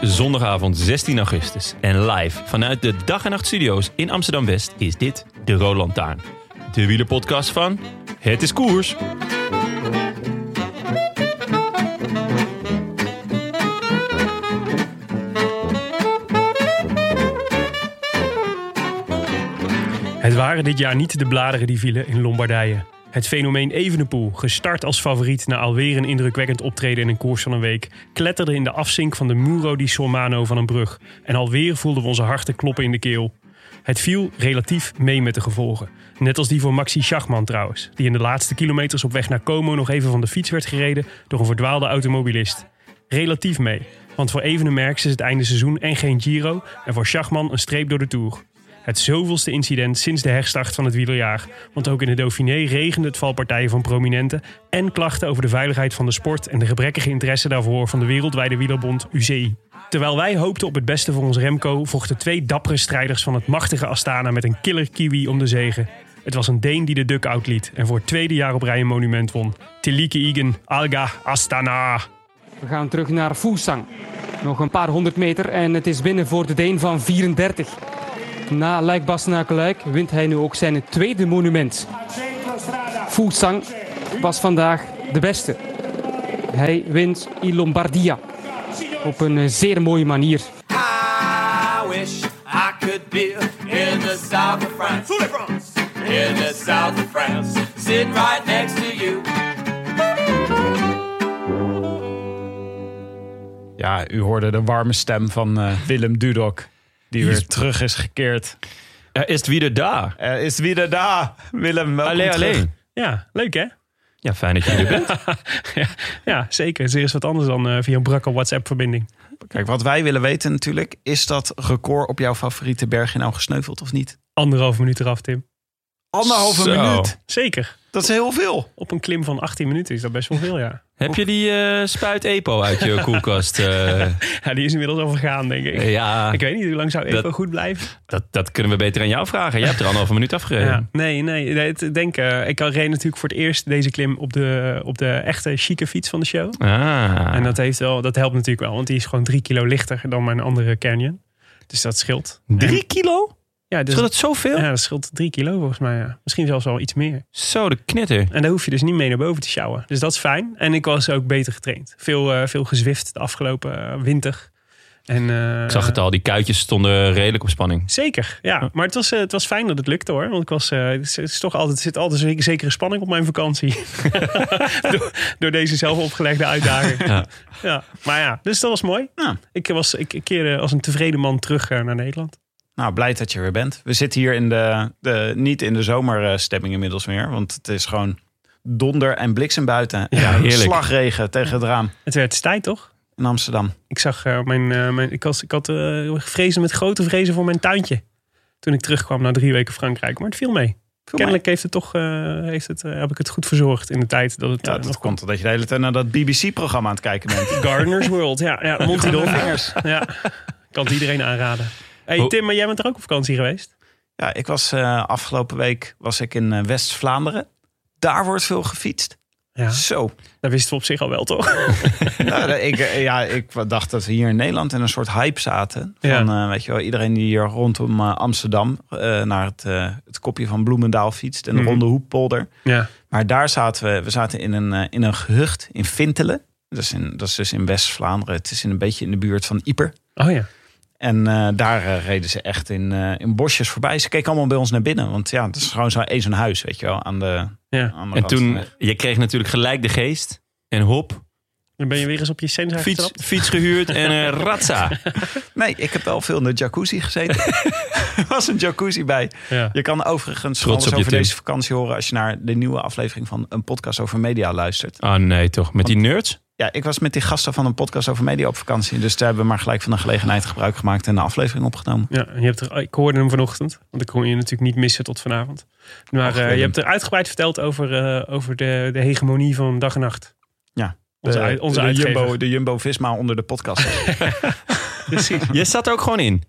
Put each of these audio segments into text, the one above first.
Zondagavond 16 augustus en live vanuit de Dag en Nacht Studio's in Amsterdam West is dit de Roland Taarn. De wielerpodcast van Het is Koers. Het waren dit jaar niet de bladeren die vielen in Lombardije. Het fenomeen Evenepoel, gestart als favoriet na alweer een indrukwekkend optreden in een koers van een week, kletterde in de afzink van de Muro di Sormano van een brug. En alweer voelden we onze harten kloppen in de keel. Het viel relatief mee met de gevolgen. Net als die voor Maxi Schachman trouwens, die in de laatste kilometers op weg naar Como nog even van de fiets werd gereden door een verdwaalde automobilist. Relatief mee, want voor Evenemerks is het einde seizoen en geen Giro en voor Schachman een streep door de Tour. Het zoveelste incident sinds de herstart van het wielerjaar. Want ook in de Dauphiné regende het valpartijen van prominenten en klachten over de veiligheid van de sport en de gebrekkige interesse daarvoor van de wereldwijde wielerbond UCI. Terwijl wij hoopten op het beste voor ons Remco, vochten twee dappere strijders van het machtige Astana met een killer kiwi om de zegen. Het was een Deen die de duck-out liet en voor het tweede jaar op rij een monument won. Tilike Igen, Alga, Astana. We gaan terug naar Fusang. Nog een paar honderd meter en het is binnen voor de Deen van 34. Na Luik naar Luik wint hij nu ook zijn tweede monument. Fusang was vandaag de beste. Hij wint I Lombardia op een zeer mooie manier. I wish I could be in the south of France. In the south of France. Sitting right next to you. Ja, u hoorde de warme stem van eh, Willem Dudok. Die weer terug is gekeerd. Er is weer daar. Er is weer daar. Willem, welkom Alleen, terug. alleen. Ja, leuk hè? Ja, fijn dat je er bent. ja, ja, zeker. Het is eens wat anders dan eh, via een brakke WhatsApp-verbinding. Kijk, wat wij willen weten natuurlijk... is dat record op jouw favoriete berg nou gesneuveld of niet? Anderhalve minuut eraf, Tim. Anderhalve Zo. minuut. Zeker. Dat is heel veel. Op een klim van 18 minuten is dat best wel veel, ja. Heb je die eh, spuit Epo uit je koelkast? eh? Ja, die is inmiddels al vergaan, denk ik. ja, Ik weet niet, hoe lang zou Epo Dat- goed blijven? dat, dat kunnen we beter aan jou vragen. Jij hebt er anderhalve minuut afgereden. Ja. Nee, nee. nee, het- denk, eh, ik reed natuurlijk voor het eerst deze klim op de, op de echte chique fiets van de show. Ah. En dat, heeft wel, dat helpt natuurlijk wel, want die is gewoon drie kilo lichter dan mijn andere Canyon. Dus dat scheelt. Drie kilo? Ja, dus, Scheelt het zoveel? ja, dat scheelt drie kilo volgens mij. Ja. Misschien zelfs wel iets meer. Zo, de knitter. En daar hoef je dus niet mee naar boven te sjouwen. Dus dat is fijn. En ik was ook beter getraind. Veel, eh, veel gezwift de afgelopen eh, winter. En, eh, Ik zag het al, die kuitjes stonden redelijk op spanning. Zeker, ja. Maar het was, het was fijn dat het lukte hoor. Want ik was, het, is, toch altijd, zit altijd een zekere spanning op mijn vakantie. door, door deze zelf opgelegde uitdaging. Ja. Ja. Maar ja, dus dat was mooi. Ja. Ik, was, ik, ik keerde als een tevreden man terug naar Nederland. Nou, blij dat je er weer bent. We zitten hier in de, de, niet in de zomerstemming inmiddels meer. Want het is gewoon donder en bliksem buiten. Ja, heerlijk. slagregen tegen het raam Het werd tijd toch? in Amsterdam. Ik zag eh, mijn, eh, mijn. Ik, was, ik had eh vrezen met grote vrezen voor mijn tuintje. Toen ik terugkwam na drie weken Frankrijk. Maar het viel mee. Kennelijk heeft het toch, eh, heeft het, eh, heb ik het goed verzorgd in de tijd dat het Ja, eh, dat komt omdat je de hele tijd naar dat BBC-programma aan het kijken bent. Gardener's World, ja. ja Monty Don. vingers. Ja, kan het iedereen aanraden. Hey Tim, maar jij bent er ook op vakantie geweest? Ja, ik was eh, afgelopen week was ik in eh, West-Vlaanderen. Daar wordt veel gefietst. Ja, Zo. dat wisten we op zich al wel, toch? Nou, ik, eh, ja, ik dacht dat we hier in Nederland in een soort hype zaten. Van, Ja. weet je wel, iedereen die hier rondom Amsterdam naar het, het kopje van Bloemendaal fietst. En de Mhm. Ronde Hoeppolder. Ja. Maar daar zaten we, we zaten in een, in een gehucht in Vintelen. Dat is, in, dat is dus in West-Vlaanderen. Het is in een beetje in de buurt van Ieper. Oh ja. En eh, daar eh, reden ze echt in, eh, in bosjes voorbij. Ze keken allemaal bij ons naar binnen. Want ja, het is gewoon zo één zo'n huis, weet je wel. Aan de, ja. aan de En toen, je kreeg natuurlijk gelijk de geest. En hop, Dan ben je weer eens op je sensor fiets, getrapt. fiets gehuurd en eh ratsa. Nee, ik heb wel veel in de jacuzzi gezeten. er was een jacuzzi bij. Ja. Je kan overigens Trots alles over deze vakantie horen... als je naar de nieuwe aflevering van een podcast over media luistert. Oh nee, toch. Met die nerds? Ja, ik was met die gasten van een podcast over media op vakantie. Dus daar hebben we maar gelijk van de gelegenheid gebruik gemaakt... en een aflevering opgenomen. Ja, en je hebt er, ik hoorde hem vanochtend, want ik kon je natuurlijk niet missen tot vanavond. Maar eh, je hebt er uitgebreid verteld over, eh, over de, de hegemonie van dag en nacht. Ja, Onze, de, uit- onze de. Jumbo, de Jumbo-Visma onder de podcast. Je zat er ook gewoon in.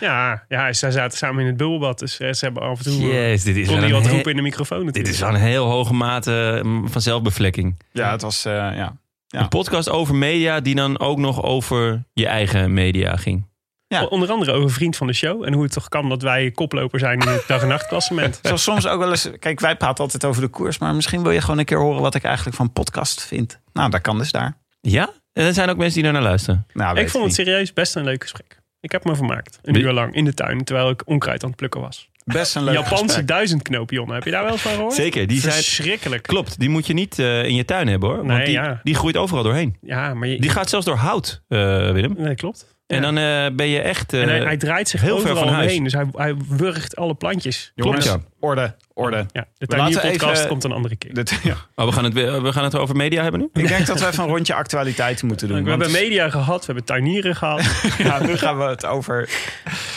Ja, ja, zij zaten samen in het bubbelbad, dus eh, ze hebben af en toe... Yes, dit is kon die wat roepen in de microfoon dit natuurlijk. is wel een heel hoge mate mm, van zelfbevlekking. ja, het was... eh, ja. Ja. Een podcast over media die dan ook nog over je eigen media ging. Ja. Onder andere over Vriend van de Show. En hoe het toch kan dat wij koploper zijn in het dag- en nachtklassement. Zoals soms ook wel eens... Kijk, wij praten altijd over de koers... maar misschien wil je gewoon een keer horen... wat ik eigenlijk van podcast vind. Nou, dat kan dus daar. Ja? En er zijn ook mensen die daar naar luisteren. Nou, ik vond het niet. serieus best een leuk gesprek. Ik heb me vermaakt. Een Wie- uur lang in de tuin, terwijl ik onkruid aan het plukken was. best een leuk Japanse gesprek. duizendknoop, Jon. Heb je daar wel eens van gehoord? Zeker, die zijn... Verschrikkelijk. Klopt, die moet je niet eh, in je tuin hebben hoor. Want Nee, die, ja. die groeit overal doorheen. Ja, maar je, Die gaat zelfs door hout, eh, Willem. Nee, klopt. En Ja. dan eh, ben je echt... eh, en hij, hij draait zich heel ver overal van huis. omheen. Dus hij, hij wurgt alle plantjes. Jongens, Klopt, orde, orde. Ja, de tuinierpodcast even- komt een andere keer. Ja. oh, we, gaan het, we gaan het over media hebben nu? Ik denk dat we even een rondje actualiteiten moeten doen. we want- hebben media gehad, we hebben tuinieren gehad. Ja, nu gaan we het over...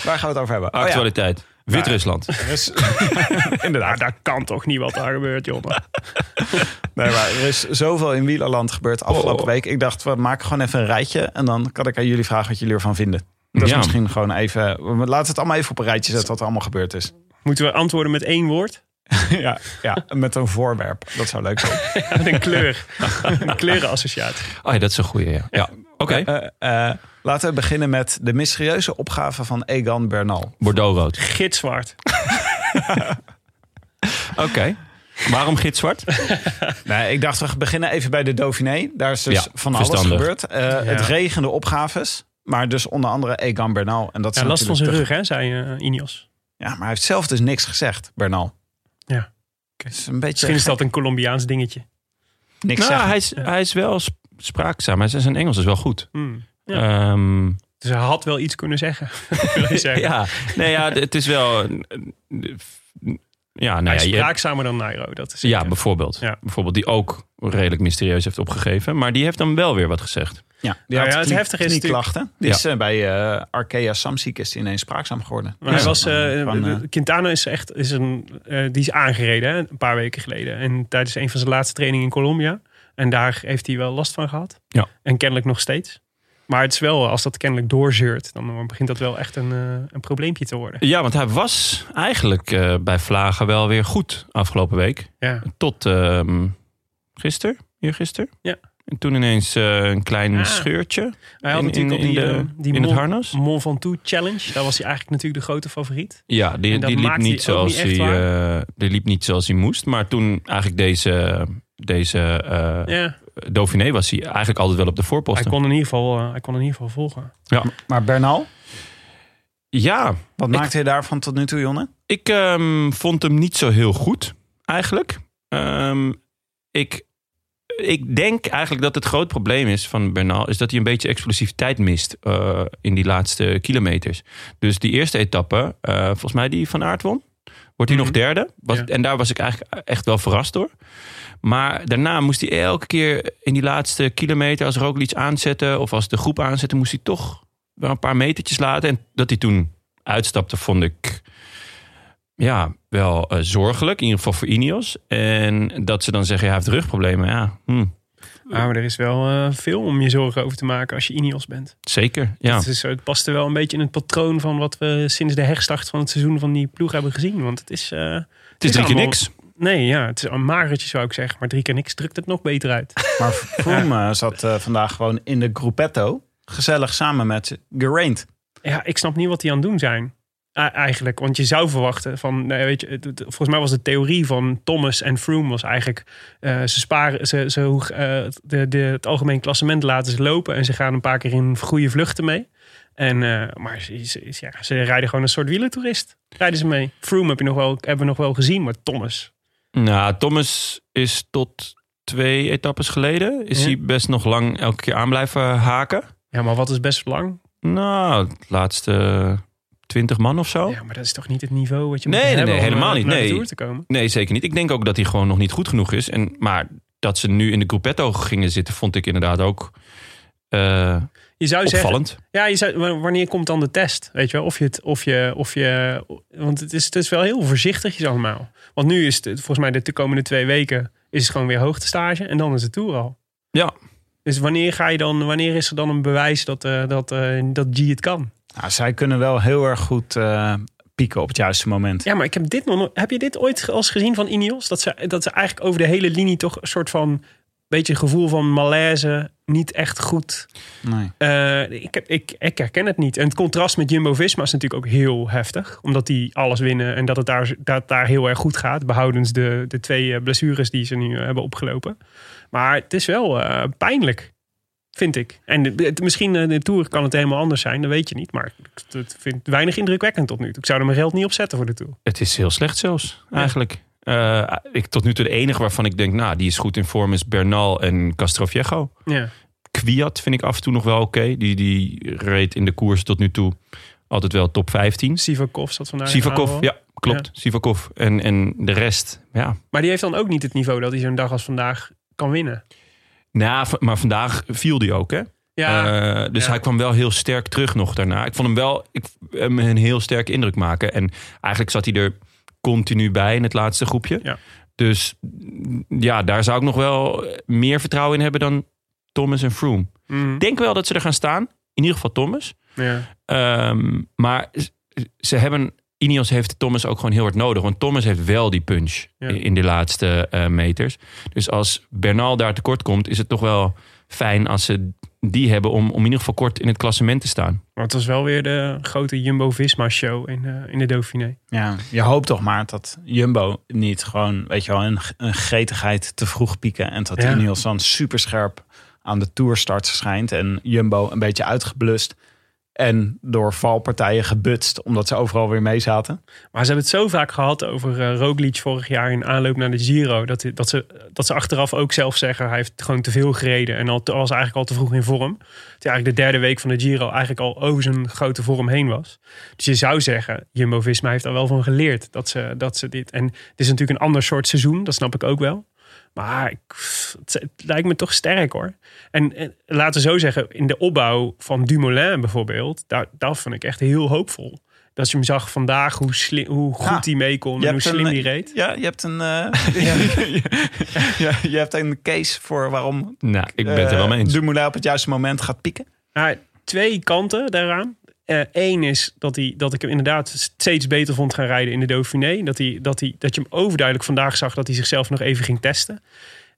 Waar gaan we het over hebben? Oh ja, Actualiteit. Wit-Rusland. Nou, inderdaad. daar kan toch niet wat daar gebeurt, jongen. Nee, maar er is zoveel in wielerland gebeurd afgelopen Oh. week. Ik dacht, we maken gewoon even een rijtje. En dan kan ik aan jullie vragen wat jullie ervan vinden. Dat is Ja. misschien gewoon even... we- Laten we het allemaal even op een rijtje zetten wat er allemaal gebeurd is. Moeten we antwoorden met één woord? ja, ja, met een voorwerp. Dat zou leuk zijn. Met een kleur. een kleurenassociatie. Oh ja, dat is een goeie, ja. ja. Oké, Eh, eh, laten we beginnen met de mysterieuze opgave van Egan Bernal. Bordeaux-rood. Gitzwart. Oké. Waarom gitzwart? Nee, ik dacht, we beginnen even bij de Dauphiné. Daar is dus Ja, van alles verstandig. gebeurd. Eh, Het regende opgaves. Maar dus onder andere Egan Bernal. En dat is Ja, last van zijn rug, hè, zei eh, Ineos. te- Ja, maar hij heeft zelf dus niks gezegd, Bernal. Ja. Is een beetje Misschien is dat een Colombiaans dingetje. niks nou, zeggen. hij is, hij is wel sp- spraakzaam. Hij is- Zijn Engels is wel goed. Hmm. Ja. Ehm, Dus hij had wel iets kunnen zeggen. zeggen. ja, nee, ja, het is wel... Ja, nou hij ja, spraakzamer dan Nairo. Dat is ja, bijvoorbeeld. Ja. Bijvoorbeeld die ook redelijk mysterieus heeft opgegeven. Maar die heeft dan wel weer wat gezegd. Ja, ja, het heftige is knieklachten. Die Ja. is eh, bij eh, Arkea Samsic is die ineens spraakzaam geworden. Maar hij was, eh, Van, Quintana is echt is een, eh, die is aangereden hè, een paar weken geleden. En tijdens een van zijn laatste trainingen in Colombia. En daar heeft hij wel last van gehad. Ja. En kennelijk nog steeds. Maar het is wel, als dat kennelijk doorzeurt, dan begint dat wel echt een, een probleempje te worden. Ja, want hij was eigenlijk eh, bij Vlagen wel weer goed afgelopen week. Ja. Tot ehm gisteren, eergisteren. Ja. En toen ineens eh, een klein Ah. scheurtje Hij had in, natuurlijk in, die, de- eh, die in het Mont- harnas. Mont Ventoux Challenge. Daar was hij eigenlijk natuurlijk de grote favoriet. Ja, die, die liep niet hij zoals hij, eh, die liep niet zoals hij moest. Maar toen eigenlijk deze, deze eh Ja, Dauphiné was hij eigenlijk altijd wel op de hij voorposten. kon, in ieder geval, eh, hij kon in ieder geval volgen. Maar Bernal, Ja, wat Ik- maakte hij daarvan tot nu toe, Jonne? Ik ehm, vond hem niet zo heel goed, eigenlijk. Ehm, ik, ik denk eigenlijk dat het groot probleem is van Bernal... is dat hij een beetje explosiviteit mist eh, in die laatste kilometers. Dus die eerste etappe, eh, volgens mij die Van Aert won... wordt hij nog Mhm. derde. Was, Ja. En daar was ik eigenlijk echt wel verrast door. Maar daarna moest hij elke keer in die laatste kilometer... als er ook iets aanzette of als de groep aanzette... moest hij toch wel een paar metertjes laten. En dat hij toen uitstapte, vond ik ja, wel eh, zorgelijk. In ieder geval voor Ineos. En dat ze dan zeggen, ja, hij heeft rugproblemen. Ja, hm, Ja, maar er is wel eh, veel om je zorgen over te maken als je Ineos bent. zeker. Ja. Het, is, het past er wel een beetje in het patroon van wat we sinds de herstart van het seizoen van die ploeg hebben gezien. Want het is. eh, Het is drie keer niks. Nee, ja, het is een magertje zou ik zeggen. Maar drie keer niks drukt het nog beter uit. Maar Froome zat vandaag gewoon in de gruppetto. Gezellig samen met Geraint. Ja, ik snap niet wat die aan het doen zijn. Eigenlijk, want je zou verwachten van, nou, weet je, het- het- volgens mij was de theorie van Thomas en Froome was eigenlijk, eh, ze sparen, ze, ze, eh, de, de, het algemeen klassement laten ze lopen en ze gaan een paar keer in goede vluchten mee. En, eh, maar ze, ze- ja, ze rijden gewoon een soort wielertoerist. Rijden ze mee. Froome heb je nog wel, hebben we nog wel gezien, maar Thomas. Nou, Thomas is tot twee etappes geleden... is Ja. hij best nog lang elke keer aan blijven haken. Ja, maar wat is best lang? Nou, het laatste twintig man of zo. Ja, maar dat is toch niet het niveau wat je Nee, moet nee, hebben nee, om, helemaal eh, niet. naar de Nee. Te komen. Nee, zeker niet. Ik denk ook dat hij gewoon nog niet goed genoeg is. En, maar dat ze nu in de gruppetto gingen zitten... vond ik inderdaad ook eh, Je zou zeggen, opvallend. Ja, je zou, wanneer komt dan de test? Weet je wel? Of je het, of je, of je, want het is, het is wel heel voorzichtig allemaal. Want nu is het, volgens mij de, de komende twee weken, is het gewoon weer hoogtestage en dan is de tour al. Ja. Dus wanneer ga je dan, wanneer is er dan een bewijs dat, eh, dat, eh, dat G het kan? Nou, zij kunnen wel heel erg goed eh, pieken op het juiste moment. Ja, maar ik heb dit nog, heb je dit ooit als gezien van Ineos? Dat ze, dat ze eigenlijk over de hele linie toch een soort van, beetje gevoel van malaise, niet echt goed Nee. Eh, ik, heb, ik, ik herken het niet. En het contrast met Jumbo-Visma is natuurlijk ook heel heftig. Omdat die alles winnen en dat het daar, dat daar heel erg goed gaat. Behoudens de, de twee eh, blessures die ze nu hebben opgelopen. Maar het is wel pijnlijk, vind ik. En de, het- misschien eh, de Tour kan het helemaal anders zijn. Dat weet je niet. Maar ik vind het weinig indrukwekkend tot nu toe. Ik zou er mijn geld niet op zetten voor de Tour. Het is heel slecht zelfs, eigenlijk. Eh, ik, tot nu toe de enige waarvan ik denk... nou, die is goed in vorm is Bernal en Castroviejo. Ja. Kwiat vind ik af en toe nog wel oké. Die, die reed in de koers tot nu toe altijd wel top 15. Sivakov zat vandaag Sivakov, ja, klopt. Sivakov. En, en de rest, ja. Maar die heeft dan ook niet het niveau dat hij zo'n dag als vandaag kan winnen. Nou, maar vandaag viel die ook, hè? Ja, Eh, dus Ja. hij kwam wel heel sterk terug nog daarna. Ik vond hem wel ik, hem een heel sterke indruk maken. En eigenlijk zat hij er continu bij in het laatste groepje. Ja. Dus mm, ja, daar zou ik nog wel meer vertrouwen in hebben dan Thomas en Froome. Ik denk wel dat ze er gaan staan. In ieder geval Thomas. ja. Ehm, maar ze hebben... Ineos heeft Thomas ook gewoon heel hard nodig. Want Thomas heeft wel die punch Ja. in de laatste eh, meters. Dus als Bernal daar tekort komt... is het toch wel fijn als ze die hebben... om, om in ieder geval kort in het klassement te staan. Maar het was wel weer de grote Jumbo-Visma-show in, eh, in de Dauphiné. Ja, je hoopt toch maar dat Jumbo niet gewoon, weet je wel, een, een gretigheid te vroeg pieken. En dat Ja. Ineos dan superscherp aan de tourstart verschijnt. En Jumbo een beetje uitgeblust. En door valpartijen gebutst, omdat ze overal weer mee zaten. Maar ze hebben het zo vaak gehad over eh Roglic vorig jaar in aanloop naar de Giro. Dat, dat, ze, dat ze achteraf ook zelf zeggen, hij heeft gewoon te veel gereden. En al was eigenlijk al te vroeg in vorm. Dat hij eigenlijk de derde week van de Giro eigenlijk al over zijn grote vorm heen was. Dus je zou zeggen, Jumbo-Visma heeft daar wel van geleerd. Dat ze, dat ze dit... En het is natuurlijk een ander soort seizoen, dat snap ik ook wel. Maar ik, het, het lijkt me toch sterk hoor. En, en laten we zo zeggen, in de opbouw van Dumoulin bijvoorbeeld, daar, dat vond ik echt heel hoopvol. Dat je hem zag vandaag, hoe, slim, hoe goed Ja, hij mee kon en hoe slim hij reed. Ja, je hebt een, eh, ja, je hebt een case voor waarom Nou, ik ben het er wel mee eens. Dumoulin op het juiste moment gaat pieken. Twee kanten daaraan. Eén is dat, hij, dat ik hem inderdaad steeds beter vond gaan rijden in de Dauphiné. Dat, hij, dat, hij, dat je hem overduidelijk vandaag zag dat hij zichzelf nog even ging testen.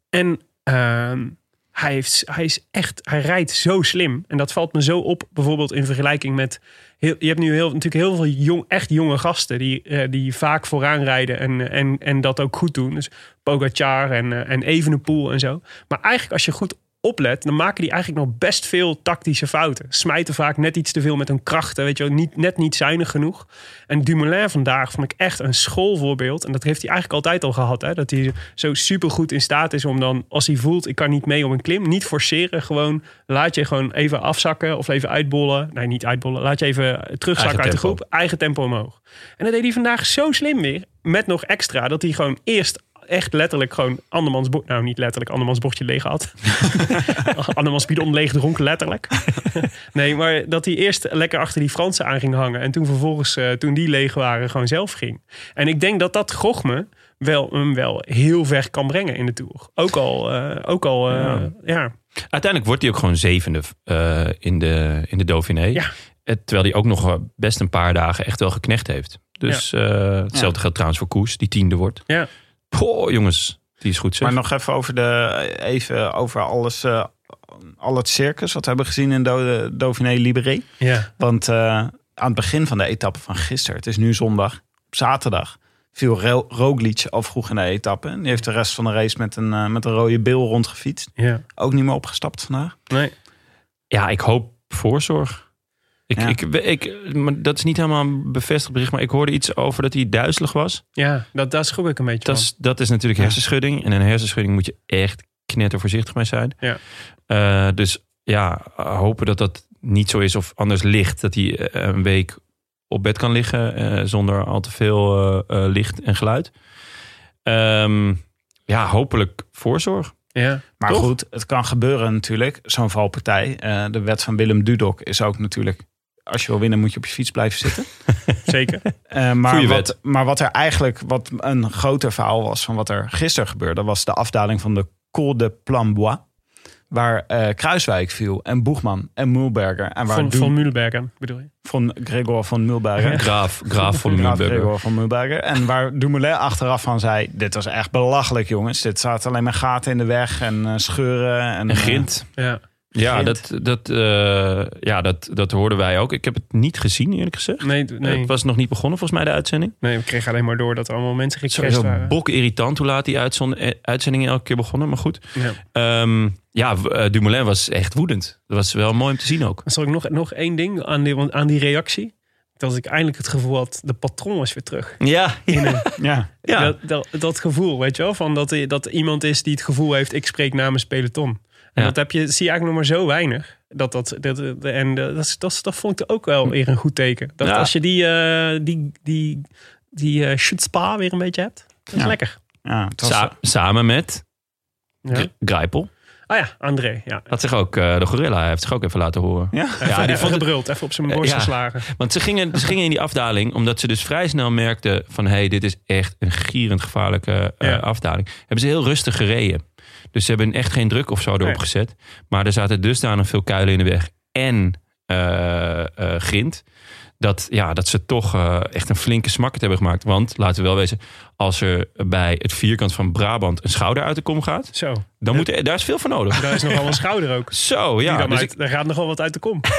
En ehm, hij, heeft, hij is echt, hij rijdt zo slim. En dat valt me zo op, bijvoorbeeld in vergelijking met. Heel, je hebt nu heel, natuurlijk heel veel jong, echt jonge gasten die, eh, die vaak vooraan rijden en, en, en dat ook goed doen. Dus Pogacar en, eh, en Evenepoel en zo. Maar eigenlijk als je goed oplet, dan maken die eigenlijk nog best veel tactische fouten. Smijten vaak net iets te veel met hun krachten, weet je wel, niet, net niet zuinig genoeg. En Dumoulin vandaag vond ik echt een schoolvoorbeeld. En dat heeft hij eigenlijk altijd al gehad, hè? dat hij zo supergoed in staat is om dan, als hij voelt, ik kan niet mee op een klim, niet forceren, gewoon laat je gewoon even afzakken of even uitbollen. Nee, niet uitbollen, laat je even terugzakken uit de groep, eigen tempo omhoog. En dat deed hij vandaag zo slim weer, met nog extra, dat hij gewoon eerst echt letterlijk gewoon andermans bord... Nou, niet letterlijk andermans bordje leeg had. andermans bidon leeg dronk, letterlijk. nee, maar dat hij eerst lekker achter die Fransen aan ging hangen. En toen vervolgens, eh, toen die leeg waren, gewoon zelf ging. En ik denk dat dat Gochme wel, hem wel heel ver kan brengen in de Tour. Ook al, eh, ook al eh, ja. Ja. Uiteindelijk wordt hij ook gewoon zevende eh, in, de, in de Dauphiné. Ja. Terwijl hij ook nog best een paar dagen echt wel geknecht heeft. Dus eh, hetzelfde geldt trouwens voor Koes, die tiende wordt. Ja. Poh, jongens, die is goed zeg. Maar nog even over, de, even over alles, eh, al het circus wat we hebben gezien in Do- Dauphiné Libéré. Ja. Want eh, aan het begin van de etappe van gisteren. Het is nu zondag. Op zaterdag viel Ro- Roglic al vroeg in de etappe. En die heeft de rest van de race met een, eh, met een rode bil rondgefietst. Ja. Ook niet meer opgestapt vandaag. Nee. Ja, ik hoop voorzorg. Ik, Ja. ik, ik, maar dat is niet helemaal een bevestigd bericht, maar ik hoorde iets over dat hij duizelig was. Ja, dat, daar schrok ik een beetje Dat van. is, dat is natuurlijk hersenschudding. En in een hersenschudding moet je echt knetter voorzichtig mee zijn. Ja. Eh, dus ja, hopen dat dat niet zo is of anders ligt. Dat hij eh, een week op bed kan liggen eh, zonder al te veel licht en geluid. Ehm, ja, hopelijk voorzorg. Ja. Maar Toch? goed, het kan gebeuren natuurlijk. Zo'n valpartij. Eh, de wet van Willem Dudok is ook natuurlijk... Als je wil winnen moet je op je fiets blijven zitten. Zeker. Eh, maar, Goeie wat, maar wat er eigenlijk wat een groter verhaal was van wat er gisteren gebeurde, was de afdaling van de Col de Plambois. Waar eh, Kruiswijk viel en Boegman en Mulberger. En waar Van, Du- van Mühlberger bedoel je? van Gregor van Mulberger. Graaf, graaf van Mulberger. Gregor van Mulberger. En waar Dumoulin achteraf van zei: Dit was echt belachelijk, jongens. Dit zaten alleen maar gaten in de weg en eh, scheuren. En, En Grint. Ja. Ja, dat, dat, eh, ja dat, dat hoorden wij ook. Ik heb het niet gezien, eerlijk gezegd. Nee, nee. Het was nog niet begonnen, volgens mij, de uitzending. nee, we kregen alleen maar door dat er allemaal mensen gecrashed waren. bok irritant hoe laat die eh, uitzending elke keer begonnen. Maar goed. Ja. Ehm, ja, eh, Dumoulin was echt woedend. Dat was wel mooi om te zien ook. Zal ik nog, nog één ding aan die, aan die reactie. Dat ik eindelijk het gevoel had, de patroon was weer terug. Ja, een- Ja, ja. Dat, dat, dat gevoel, weet je wel? Van dat, dat iemand is die het gevoel heeft, ik spreek namens peloton. En Ja. dat heb je, zie je eigenlijk nog maar zo weinig. Dat, dat, dat, dat- en eh, dat, is- dat, dat vond ik ook wel weer een goed teken. Dat Ja. als je die, eh die, die, die eh schutspa weer een beetje hebt, dat is Ja. lekker. ja het was, Sa- samen met Ja. Gr- Grijpel. Ah ja, André. Ja. Had zich ook, eh, de gorilla heeft zich ook even laten horen. ja. Ja, die vond het- gebruld, even op zijn borst Ja. geslagen. Want ze gingen, ze gingen in die afdaling, omdat ze dus vrij snel merkten van... hé, hey, dit is echt een gierend gevaarlijke eh, Ja. afdaling. Hebben ze heel rustig gereden. Dus ze hebben echt geen druk of zo erop Nee. gezet. Maar er zaten dusdanig veel kuilen in de weg en eh, grind... Dat, ja, dat ze toch eh, echt een flinke smakkert hebben gemaakt. Want, laten we wel wezen... als er bij het vierkant van Brabant een schouder uit de kom gaat... Zo, dan moet er, daar is veel voor nodig. daar is nogal een schouder ook. Zo, ja. Dus uit, ik, Daar gaat nogal wat uit de kom.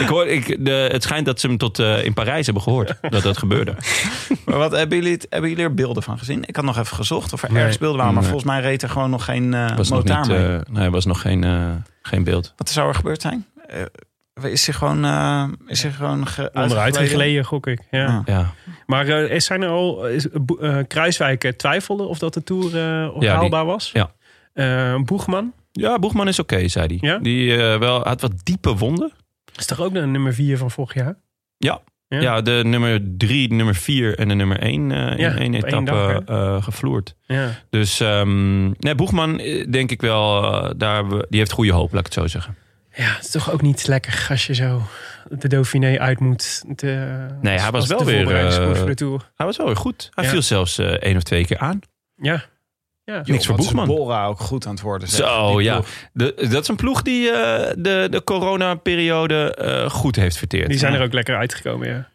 ik hoor, ik, de, het schijnt dat ze hem tot eh, in Parijs hebben gehoord. dat dat gebeurde. Maar wat hebben jullie, het- hebben jullie er beelden van gezien? Ik had nog even gezocht of er Nee. ergens beelden waren. Maar Nee. volgens mij reed er gewoon nog geen eh was nog motaar niet, mee. eh, nee, was nog geen, eh, geen beeld. Wat zou er gebeurd zijn? Eh, is hij gewoon, eh is hij gewoon ge- Onderuit uitgegleden? gegleden, gok ik. Ja. Ah. Ja, Maar eh, is- zijn er al... Is, eh, Kruiswijk twijfelde of dat de Tour eh, die- haalbaar was? ja. Eh, Boegman ja Boegman is oké, zei hij. Ja? Die wel, had wat diepe wonden. Is toch ook de nummer 4 van vorig jaar? Ja. Ja. Ja, de nummer drie, de nummer vier en de nummer één eh, in Ja, één etappe dag, eh, gevloerd. Ja. Dus ehm, nee, Boegman eh, denk ik wel, daar, die heeft goede hoop, laat ik het zo zeggen. ja, het is toch ook niet lekker als je zo de Dauphiné uit moet. De, Nee, hij was wel weer, voorbereidingskoers voor de Tour. Hij was wel weer goed. Hij viel zelfs één of twee keer aan. Ja. Ja. Niks voor Boegman. Bora ook goed aan het worden. zeg. Zo, ja. De, dat is een ploeg die eh, de, de coronaperiode eh goed heeft verteerd. Die zijn Ja. er ook lekker uitgekomen, ja.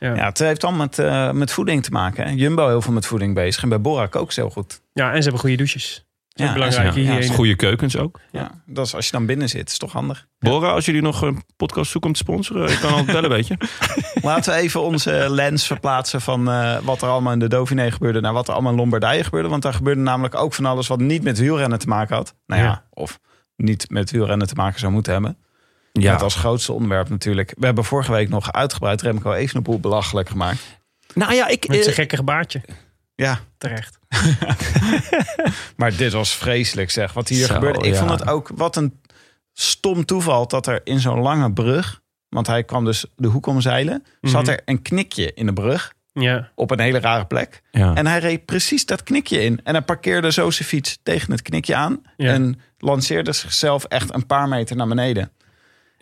Ja, Ja, het heeft allemaal met, eh, met voeding te maken. Hè. Jumbo heel veel met voeding bezig. En bij Borak ook heel goed. ja en ze hebben goede douches. Dat Ja, belangrijk Ja, goede keukens ook. Ja, dat is als je dan binnen zit. is toch handig. Bora, als jullie nog een podcast zoeken om te sponsoren, ik kan altijd bellen, weet je. Laten we even onze lens verplaatsen van eh, wat er allemaal in de Dauphiné gebeurde... naar wat er allemaal in Lombardije gebeurde. Want daar gebeurde namelijk ook van alles wat niet met wielrennen te maken had. Nou ja, Ja. of niet met wielrennen te maken zou moeten hebben. Ja, Met als grootste onderwerp natuurlijk. We hebben vorige week nog uitgebreid Remco Evenepoel belachelijk gemaakt. nou ja, ik... Met eh, zijn gekke gebaartje. Ja, Terecht. maar dit was vreselijk zeg. Wat hier Zo, gebeurde. Ik ja. vond het ook wat een stom toeval dat er in zo'n lange brug... want hij kwam dus de hoek omzeilen... zat Mhm. er een knikje in de brug Ja. op een hele rare plek. ja. En hij reed precies dat knikje in. En hij parkeerde zo zijn fiets tegen het knikje aan. Ja. En lanceerde zichzelf echt een paar meter naar beneden.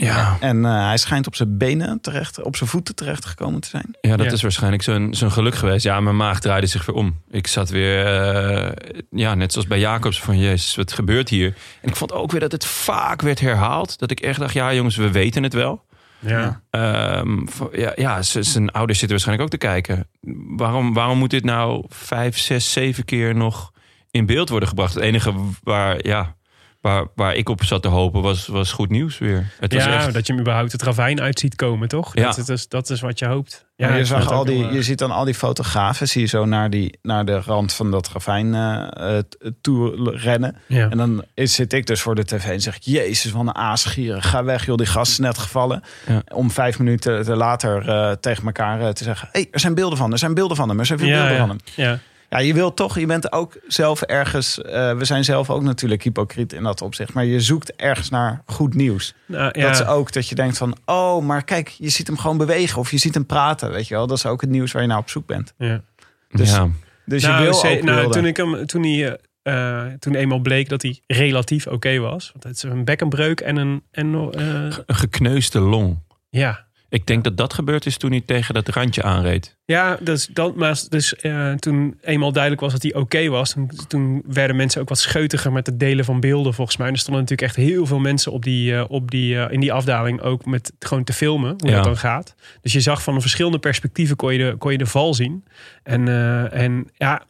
Ja. En eh, hij schijnt op zijn benen terecht, op zijn voeten terecht gekomen te zijn. Ja, dat Ja. is waarschijnlijk zo'n zo'n geluk geweest. Ja, mijn maag draaide zich weer om. Ik zat weer, eh, ja, net zoals bij Jacobs, van jezus, wat gebeurt hier? En ik vond ook weer dat het vaak werd herhaald. Dat ik echt dacht, ja jongens, we weten het wel. Ja. Ehm, ja, ja, zijn ouders zitten waarschijnlijk ook te kijken. Waarom, waarom moet dit nou vijf, zes, zeven keer nog in beeld worden gebracht? Het enige waar, ja, waar, waar ik op zat te hopen, was, was goed nieuws weer. Het was ja, echt, dat je hem überhaupt het ravijn uit ziet komen, toch? Ja. Dat, dat, is, dat is wat je hoopt. Ja, je, zag het al die, je eh, ziet dan al die fotografen, zie je zo naar, die, naar de rand van dat ravijn eh, eh, toe rennen. ja. En dan is, zit ik dus voor de tv en zeg ik, jezus, wat een aasgieren. Ga weg joh, die gast is net gevallen. Ja. Om vijf minuten te later eh, tegen elkaar te zeggen, hey, er zijn beelden van, er zijn beelden van hem, er zijn veel ja, beelden ja. van hem. Ja. Ja, je wilt toch, je bent ook zelf ergens, eh, we zijn zelf ook natuurlijk hypocriet in dat opzicht. Maar je zoekt ergens naar goed nieuws. Nou, ja. Dat is ook dat je denkt van, oh, maar kijk, je ziet hem gewoon bewegen of je ziet hem praten, weet je wel. Dat is ook het nieuws waar je naar op zoek bent. ja. Dus, ja. dus je nou, wil ook nou, toen, ik hem, toen, hij, eh, toen eenmaal bleek dat hij relatief oké was. Want het is een bekkenbreuk en een... En, nog, eh, Een gekneusde long. ja, Ik denk dat dat gebeurd is toen hij tegen dat randje aanreed. Ja, dus, dat, maar dus toen eenmaal duidelijk was dat hij oké was, toen, toen werden mensen ook wat scheutiger met het delen van beelden volgens mij. En er stonden natuurlijk echt heel veel mensen op die, eh, op die, eh, in die afdaling ook met gewoon te filmen hoe Ja. dat dan gaat. Dus je zag van de verschillende perspectieven kon je de, kon je de val zien. En, eh, en ja,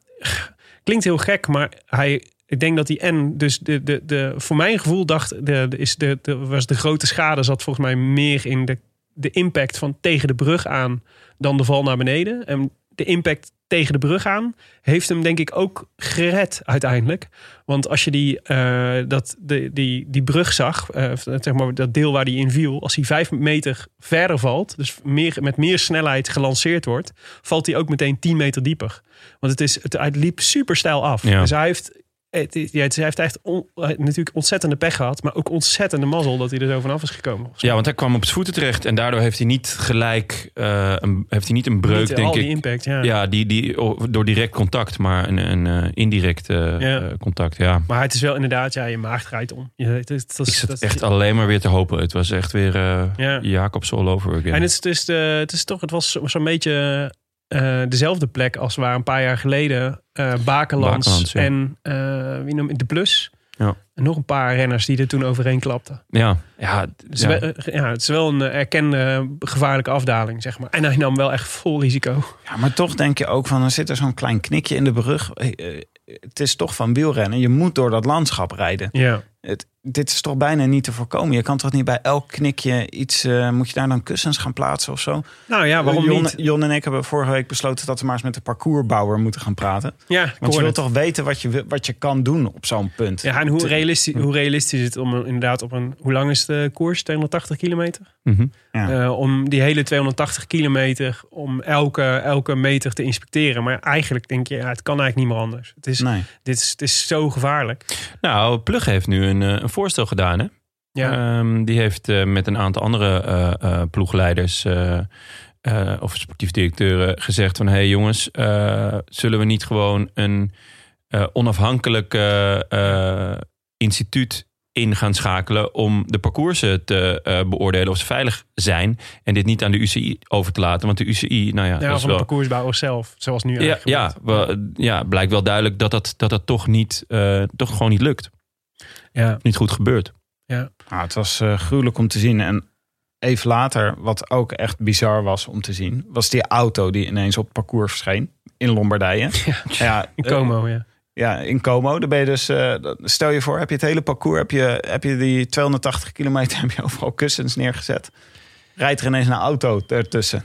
klinkt heel gek, maar hij. Ik denk dat hij en dus de, de, de, voor mijn gevoel dacht, de, de, is de, de, was de grote schade zat volgens mij meer in de, de impact van tegen de brug aan dan de val naar beneden. En de impact tegen de brug aan heeft hem denk ik ook gered uiteindelijk. Want als je die, eh, dat, de, die, die brug zag, eh, zeg maar dat deel waar die in viel, als hij vijf meter verder valt, dus meer, met meer snelheid gelanceerd wordt, valt hij ook meteen 10 meter dieper. Want het, is, het, hij liep super stijl af. Ja. Dus hij heeft, het, is- ja, het, hij heeft echt on- natuurlijk ontzettende pech gehad, maar ook ontzettende mazzel dat hij er zo vanaf is gekomen. Ja, want hij kwam op zijn voeten terecht en daardoor heeft hij niet gelijk eh, een, heeft hij niet een breuk, Niet denk al die ik. impact, ja. Ja, die, die, door direct contact, maar een, een eh, indirect eh, Ja. contact. Ja. Maar het is wel inderdaad, ja, je maag draait om. Je, het, is- dat Ik zat dat- echt alleen maar weer te hopen. Het was echt weer Ja. Jacobs all over again. En het is, dus de, het is toch, het was zo- zo'n beetje eh, dezelfde plek als waar een paar jaar geleden eh Bakelands, Bakelands, ja. en eh, wie noem, de Plus. Ja. En nog een paar renners die er toen overheen klapten. ja, ja, Het is, ja. wel, eh, ja, het is wel een eh, erkende gevaarlijke afdaling, zeg maar. En hij nam wel echt vol risico. Ja, maar toch denk je ook van, er zit er zo'n klein knikje in de brug. Eh, eh, Het is toch van wielrennen. Je moet door dat landschap rijden. Ja. Het, dit is toch bijna niet te voorkomen. Je kan toch niet bij elk knikje iets... eh, moet je daar dan kussens gaan plaatsen of zo? Nou ja, waarom Jon, niet? Jon en ik hebben vorige week besloten dat we maar eens met de parcoursbouwer moeten gaan praten. Ja, ik Want je wilt toch weten wat je, wil- wat je kan doen op zo'n punt. Ja, en hoe Te- realistisch, hoe realistisch is het om inderdaad op een... Hoe lang is de koers? 280 kilometer? Mhm. Ja. Eh, om die hele 280 kilometer, om elke, elke meter te inspecteren. Maar eigenlijk denk je, ja, het kan eigenlijk niet meer anders. Het is, Nee. dit is, het is zo gevaarlijk. Nou, Plug heeft nu een, eh, een voorstel gedaan. Hè? Ja, Ehm, die heeft eh, met een aantal andere eh, ploegleiders of sportief directeuren gezegd van... hé hey jongens, zullen we niet gewoon een onafhankelijk instituut in gaan schakelen... om de parcoursen te beoordelen of ze veilig zijn... en dit niet aan de UCI over te laten. Want de UCI, nou ja, ja dat is wel... parcoursbouwer zelf, zoals nu Ja, ja, ja, blijkt wel duidelijk dat dat, dat, dat toch, niet, eh, toch gewoon niet lukt. Ja, Niet goed gebeurt. ja. Nou, het was eh, gruwelijk om te zien. En even later, wat ook echt bizar was om te zien... was die auto die ineens op het parcours verscheen in Lombardije. Ja, In eh, Como, ja. Ja, in Como. Dan ben je dus, eh, stel je voor, heb je het hele parcours, heb je, heb je die 280 kilometer, heb je overal kussens neergezet. Rijdt er ineens een auto ertussen.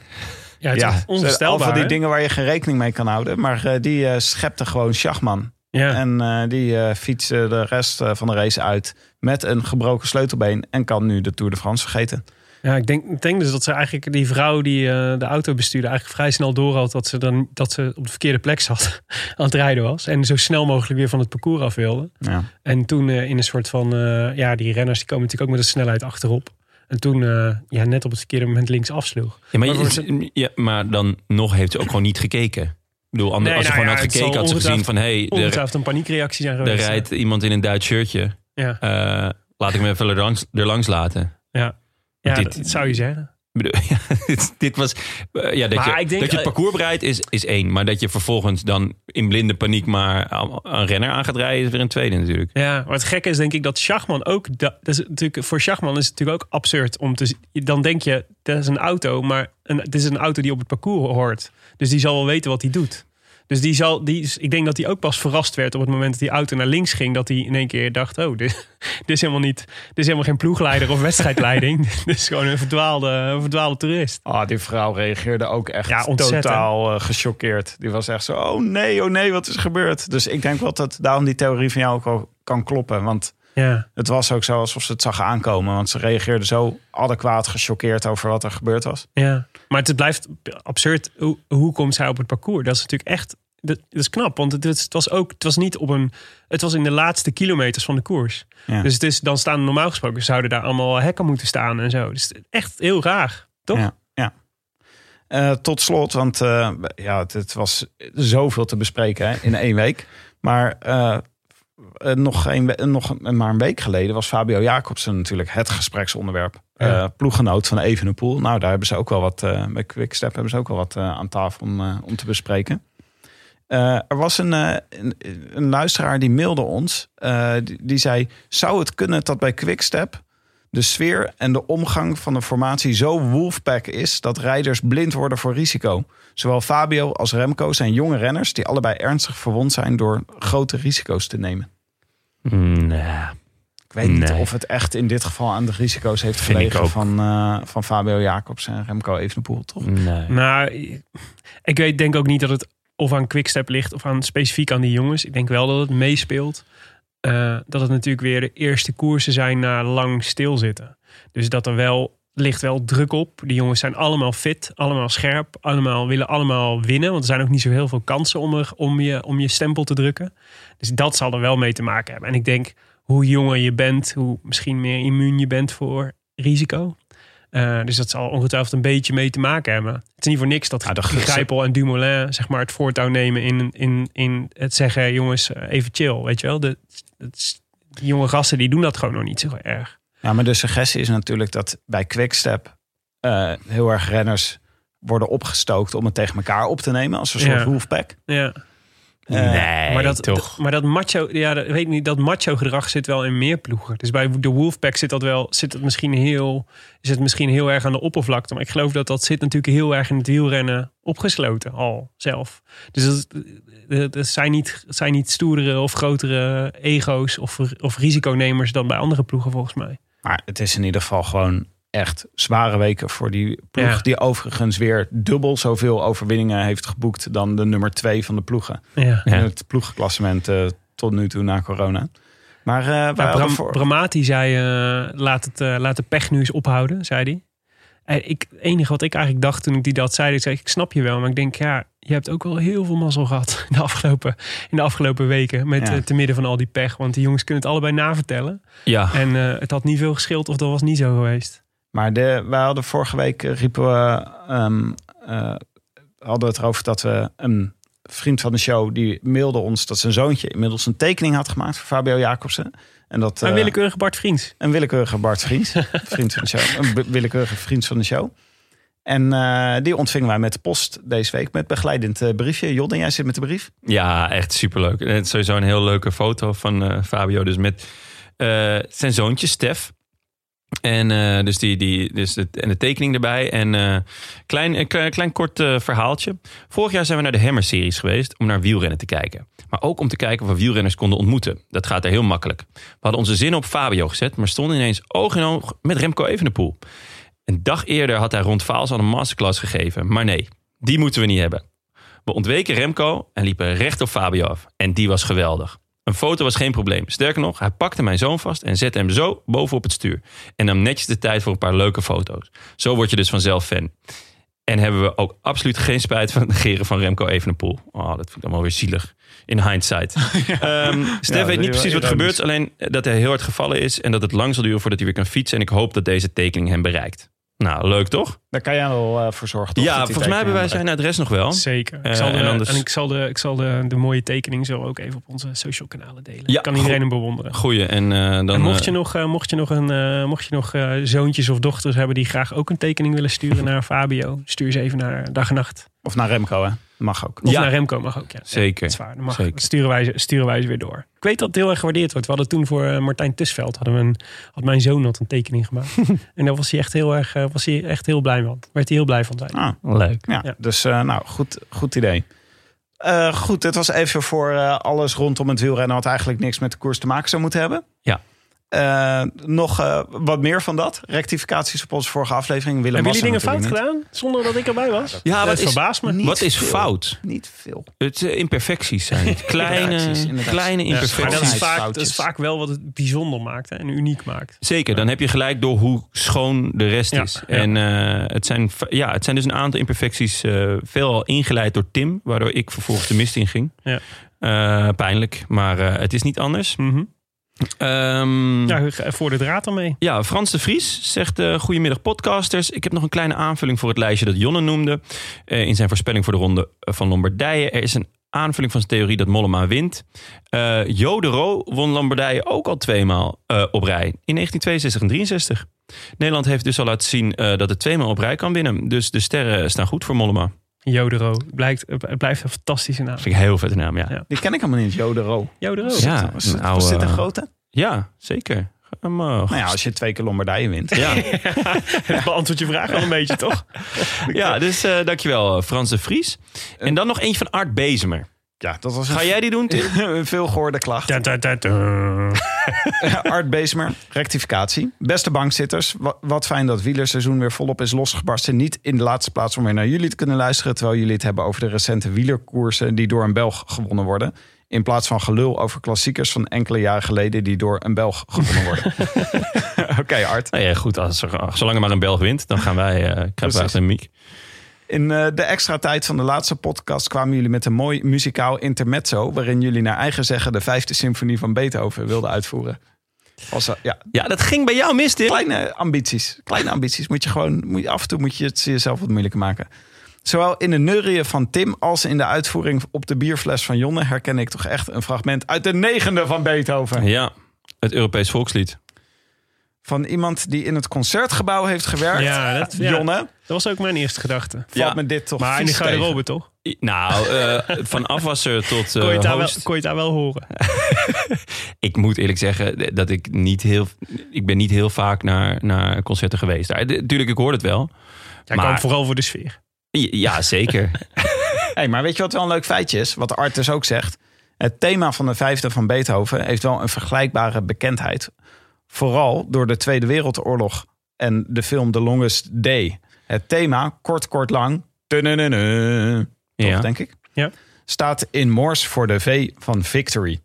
Ja, het is echt Al van die dingen waar je geen rekening mee kan houden. Maar eh, die eh, schepte gewoon Schachman. Ja. En eh, die eh fietste de rest eh, van de race uit met een gebroken sleutelbeen. En kan nu de Tour de France vergeten. Ja, ik denk, ik denk dus dat ze eigenlijk die vrouw die eh, de auto bestuurde, eigenlijk vrij snel door had dat ze dan dat ze op de verkeerde plek zat aan het rijden was. En zo snel mogelijk weer van het parcours af wilde. Ja. En toen eh, in een soort van, eh, ja, die renners die komen natuurlijk ook met een snelheid achterop. En toen eh, ja, net op het verkeerde moment links afsloeg. Ja maar, Maar je- ja, maar dan nog heeft ze ook gewoon niet gekeken. Ik bedoel, ander- Nee, als ze nou gewoon had gekeken, had ze gezien van... hé, hey, er, een paniekreactie zijn er geweest. rijdt iemand in een Duits shirtje. Ja, Eh, laat ik hem even er langs, er langs laten. ja. ja dit- dat zou je zeggen. Ik bedoel, ja, dit, dit was... eh, ja, dat, Maar je, ik denk- dat je het parcours bereidt is, is één. Maar dat je vervolgens dan in blinde paniek maar een renner aan gaat rijden... is weer een tweede natuurlijk. Ja, maar het gekke is denk ik dat Schachman ook... Dat, is natuurlijk, voor Schachman is het natuurlijk ook absurd om te... Dan denk je, dat is een auto, maar een, het is een auto die op het parcours hoort. Dus die zal wel weten wat hij doet. Dus die zal, die, is- ik denk dat hij ook pas verrast werd op het moment dat die auto naar links ging. Dat hij in één keer dacht: Oh, dit, dit is helemaal niet. Dit is helemaal geen ploegleider of wedstrijdleiding. dit is gewoon een verdwaalde, een verdwaalde toerist. Ah, die vrouw reageerde ook echt Ja, totaal eh, gechoqueerd. Die was echt zo, oh nee, oh nee, wat is er gebeurd? Dus ik denk wel dat daarom die theorie van jou ook wel kan kloppen. Want Ja. het was ook zo alsof ze het zag aankomen. Want ze reageerde zo adequaat gechoqueerd over wat er gebeurd was. Ja, maar het blijft absurd. Hoe, hoe komt zij op het parcours? Dat is natuurlijk echt. Dat, is knap, want het, het was ook. Het was niet op een. Het was in de laatste kilometers van de koers. Ja. Dus het is dan staan normaal gesproken zouden daar allemaal hekken moeten staan en zo. Dus echt heel raar, toch? Ja, ja. Eh, tot slot, want eh, ja, het, het was zoveel te bespreken hè, in één week. Maar eh, nog, een, nog maar een week geleden was Fabio Jacobsen natuurlijk het gespreksonderwerp. Ja. Eh, ploeggenoot van Evenepoel. Nou, daar hebben ze ook wel wat, eh, bij Quickstep hebben ze ook wel wat eh, aan tafel om, om te bespreken. Eh, er was een, eh, een, een luisteraar die mailde ons. eh, die, die zei, zou het kunnen dat bij Quickstep de sfeer en de omgang van de formatie zo wolfpack is dat rijders blind worden voor risico. Zowel Fabio als Remco zijn jonge renners die allebei ernstig verwond zijn door grote risico's te nemen. Nee. Ik weet niet of het echt in dit geval aan de risico's heeft gelegen van, eh, van Fabio Jacobs en Remco Evenepoel, toch? Nee. Nou, ik weet denk ook niet dat het of aan Quickstep ligt of aan specifiek aan die jongens. Ik denk wel dat het meespeelt. eh, dat het natuurlijk weer de eerste koersen zijn na lang stilzitten. Dus dat er wel ligt wel druk op. Die jongens zijn allemaal fit, allemaal scherp, allemaal willen allemaal winnen. Want er zijn ook niet zo heel veel kansen om, er, om, je, om je stempel te drukken. Dus dat zal er wel mee te maken hebben. En ik denk, hoe jonger je bent, hoe misschien meer immuun je bent voor risico. Eh, dus dat zal ongetwijfeld een beetje mee te maken hebben. Het is niet voor niks dat Ja, de- Grijpel en Dumoulin zeg maar, het voortouw nemen in, in, in het zeggen... jongens, eh, even chill, weet je wel. De, die jonge gasten die doen dat gewoon nog niet zo erg. Ja, maar de suggestie is natuurlijk dat bij Quickstep eh heel erg renners worden opgestookt om het tegen elkaar op te nemen als een soort Ja. Ja. Eh, nee, maar dat, toch. Maar dat macho, ja, dat, weet niet, dat macho gedrag zit wel in meer ploegen. Dus bij de Wolfpack zit dat wel, zit het misschien heel, is het misschien heel erg aan de oppervlakte. Maar ik geloof dat dat zit natuurlijk heel erg in het wielrennen opgesloten al zelf. Dus dat, zijn niet, zijn niet stoerdere of grotere ego's of, of risiconemers dan bij andere ploegen volgens mij. Maar het is in ieder geval gewoon echt zware weken voor die ploeg. Ja. Die overigens weer dubbel zoveel overwinningen heeft geboekt dan de nummer twee van de ploegen. Ja. In het ploegklassement eh, tot nu toe na corona. Maar eh Bram, voor- Bramati zei, eh, laat, het, eh, laat de pech nu eens ophouden, zei hij. En ik, het enige wat ik eigenlijk dacht toen ik die dat zei, ik zei, ik snap je wel. Maar ik denk, ja, je hebt ook wel heel veel mazzel gehad in de afgelopen, in de afgelopen weken. Met Ja. te midden van al die pech. Want die jongens kunnen het allebei navertellen. Ja. En eh, het had niet veel geschild of dat was niet zo geweest. Maar de, wij hadden vorige week eh, riepen we, ehm, eh, hadden het erover dat we een vriend van de show die mailde ons dat zijn zoontje inmiddels een tekening had gemaakt voor Fabio Jacobsen. En dat Een eh, willekeurige Bart Vriends. een willekeurige Bart Vriend, vriend van de show, een willekeurige vriend van de show. En eh, die ontvingen wij met de post deze week met begeleidend eh, briefje. Jodden, jij zit met de brief. Ja, echt superleuk. En het is sowieso een heel leuke foto van eh, Fabio. Dus met eh, zijn zoontje Stef. En, eh, dus die, die, dus en de tekening erbij. En eh klein, een klein, klein kort eh, verhaaltje. Vorig jaar zijn we naar de Hammer-series geweest om naar wielrennen te kijken. Maar ook om te kijken of we wielrenners konden ontmoeten. Dat gaat er heel makkelijk. We hadden onze zin op Fabio gezet, maar stonden ineens oog in oog met Remco Evenepoel. Een dag eerder had hij rond Vaals al een masterclass gegeven. Maar nee, die moeten we niet hebben. We ontweken Remco en liepen recht op Fabio af. En die was geweldig. Een foto was geen probleem. Sterker nog, hij pakte mijn zoon vast en zette hem zo bovenop het stuur. En nam netjes de tijd voor een paar leuke foto's. Zo word je dus vanzelf fan. En hebben we ook absoluut geen spijt van het negeren van Remco Evenepoel. Oh, dat vind ik allemaal weer zielig. In hindsight. Ehm Stef Ja, weet niet precies wat er gebeurt. Alleen dat hij heel hard gevallen is. En dat het lang zal duren voordat hij weer kan fietsen. En ik hoop dat deze tekening hem bereikt. Nou, leuk toch? Daar kan jij wel eh, voor zorgen. toch, ja, volgens mij hebben wij zijn adres nog wel. Zeker. Eh, ik zal de, en ik zal, de, ik zal de, de mooie tekening zo ook even op onze social kanalen delen. Ja, kan iedereen hem bewonderen. Goeie. En, eh, dan, En mocht eh, je nog, eh, mocht je nog, een, eh, mocht je nog eh, zoontjes of dochters hebben die graag ook een tekening willen sturen naar Fabio, stuur ze even naar Dag en Nacht. Of naar Remco, hè? Mag ook. Of Ja. naar Remco mag ook. Ja. Zeker. Dat is waar. Dan mag, Zeker. dat sturen, wij, ze- sturen wij ze weer door. Ik weet dat het heel erg gewaardeerd wordt. We hadden toen voor eh, Martijn Tusveld, hadden we een, had mijn zoon had een tekening gemaakt. en daar was hij echt heel erg, eh, was hij echt heel blij van. Werd hij heel blij van zijn. Ah, Leuk. ja, Ja. dus eh, nou, goed, goed idee. Eh, goed, dit was even voor alles rondom het wielrennen... wat eigenlijk niks met de koers te maken zou moeten hebben. Ja. Eh, nog eh, wat meer van dat. Rectificaties op onze vorige aflevering. Willem Hebben jullie dingen fout gedaan? Zonder dat ik erbij was? Ja, wat is, verbaast me. niet wat is veel. fout? niet. Veel. Het eh, imperfecties zijn het. Kleine, Imperfecties, kleine Ja, maar dat, is imperfecties. vaak, dat is vaak wel wat het bijzonder maakt hè, en uniek maakt. Zeker, dan heb je gelijk door hoe schoon de rest Ja, is. ja. En eh, het, zijn, ja, het zijn dus een aantal imperfecties, eh veelal ingeleid door Tim, waardoor ik vervolgens de mist in ging. Ja. Eh, pijnlijk, maar eh, het is niet anders. Mhm. Ehm, Ja, voor de draad ermee. Ja, Frans de Vries zegt: eh Goedemiddag, podcasters. Ik heb nog een kleine aanvulling voor het lijstje dat Jonne noemde. eh, in zijn voorspelling voor de ronde van Lombardije. Er is een aanvulling van zijn theorie dat Mollema wint. Eh Jodero won Lombardije ook al tweemaal eh, op rij. In 1962 en 63. Nederland heeft dus al laten zien dat het tweemaal op rij kan winnen. Dus de sterren staan goed voor Mollema. Jodero. Blijkt, het blijft een fantastische naam. Vind ik een heel vette naam, ja. Ja. Die ken ik helemaal niet, Jodero. Jodero. Ja, Was, dit een grote? Ja, zeker. Nou ja, als je twee keer Lombardije wint. ja. Het beantwoordt je vraag wel een beetje, toch? ja, dus eh, dankjewel, eh, Frans de Vries. En dan nog eentje van Art Bezemer. Ja, dat was Ga jij die doen, Tim? een veel gehoorde klacht. Ta, ta. Art Beesmer, rectificatie. Beste bankzitters, wa- wat fijn dat wielerseizoen weer volop is losgebarsten. Niet in de laatste plaats om weer naar jullie te kunnen luisteren... terwijl jullie het hebben over de recente wielerkoersen... die door een Belg gewonnen worden. In plaats van gelul over klassiekers van enkele jaren geleden... die door een Belg gewonnen worden. Oké, Art. Nou ja, goed, als er, zolang er maar een Belg wint, dan gaan wij, uh, krijgen een miek. In eh, de extra tijd van de laatste podcast kwamen jullie met een mooi muzikaal intermezzo... waarin jullie naar eigen zeggen de vijfde symfonie van Beethoven wilden uitvoeren. Was, ja, Ja, dat ging bij jou mis, Tim. kleine ambities. Kleine ambities. Moet je gewoon, moet je, af en toe moet je het jezelf wat moeilijker maken. Zowel in de neurieën van Tim als in de uitvoering op de bierfles van Jonne herken ik toch echt een fragment uit de negende van Beethoven. Ja, het Europees volkslied. Van iemand die in het concertgebouw heeft gewerkt. Ja, dat- ja. Jonne, Dat was ook mijn eerste gedachte. valt Ja. me dit toch Maar in de garderobe, toch? Nou, eh, van afwasser tot eh, Kon je, het daar wel, host. kon je het daar wel horen? Ik moet eerlijk zeggen dat ik niet heel... Ik ben niet heel vaak naar, naar concerten geweest. Daar, de- Tuurlijk, ik hoor het wel. Jij Maar- kwam vooral voor de sfeer. Ja, zeker. Hey, maar weet je wat wel een leuk feitje is? Wat Art dus ook zegt. Het thema van de vijfde van Beethoven heeft wel een vergelijkbare bekendheid. Vooral door de Tweede Wereldoorlog en de film The Longest Day. Het thema, kort, kort, lang, toch, ja. denk ik, Ja. staat in Morse voor de V van Victory.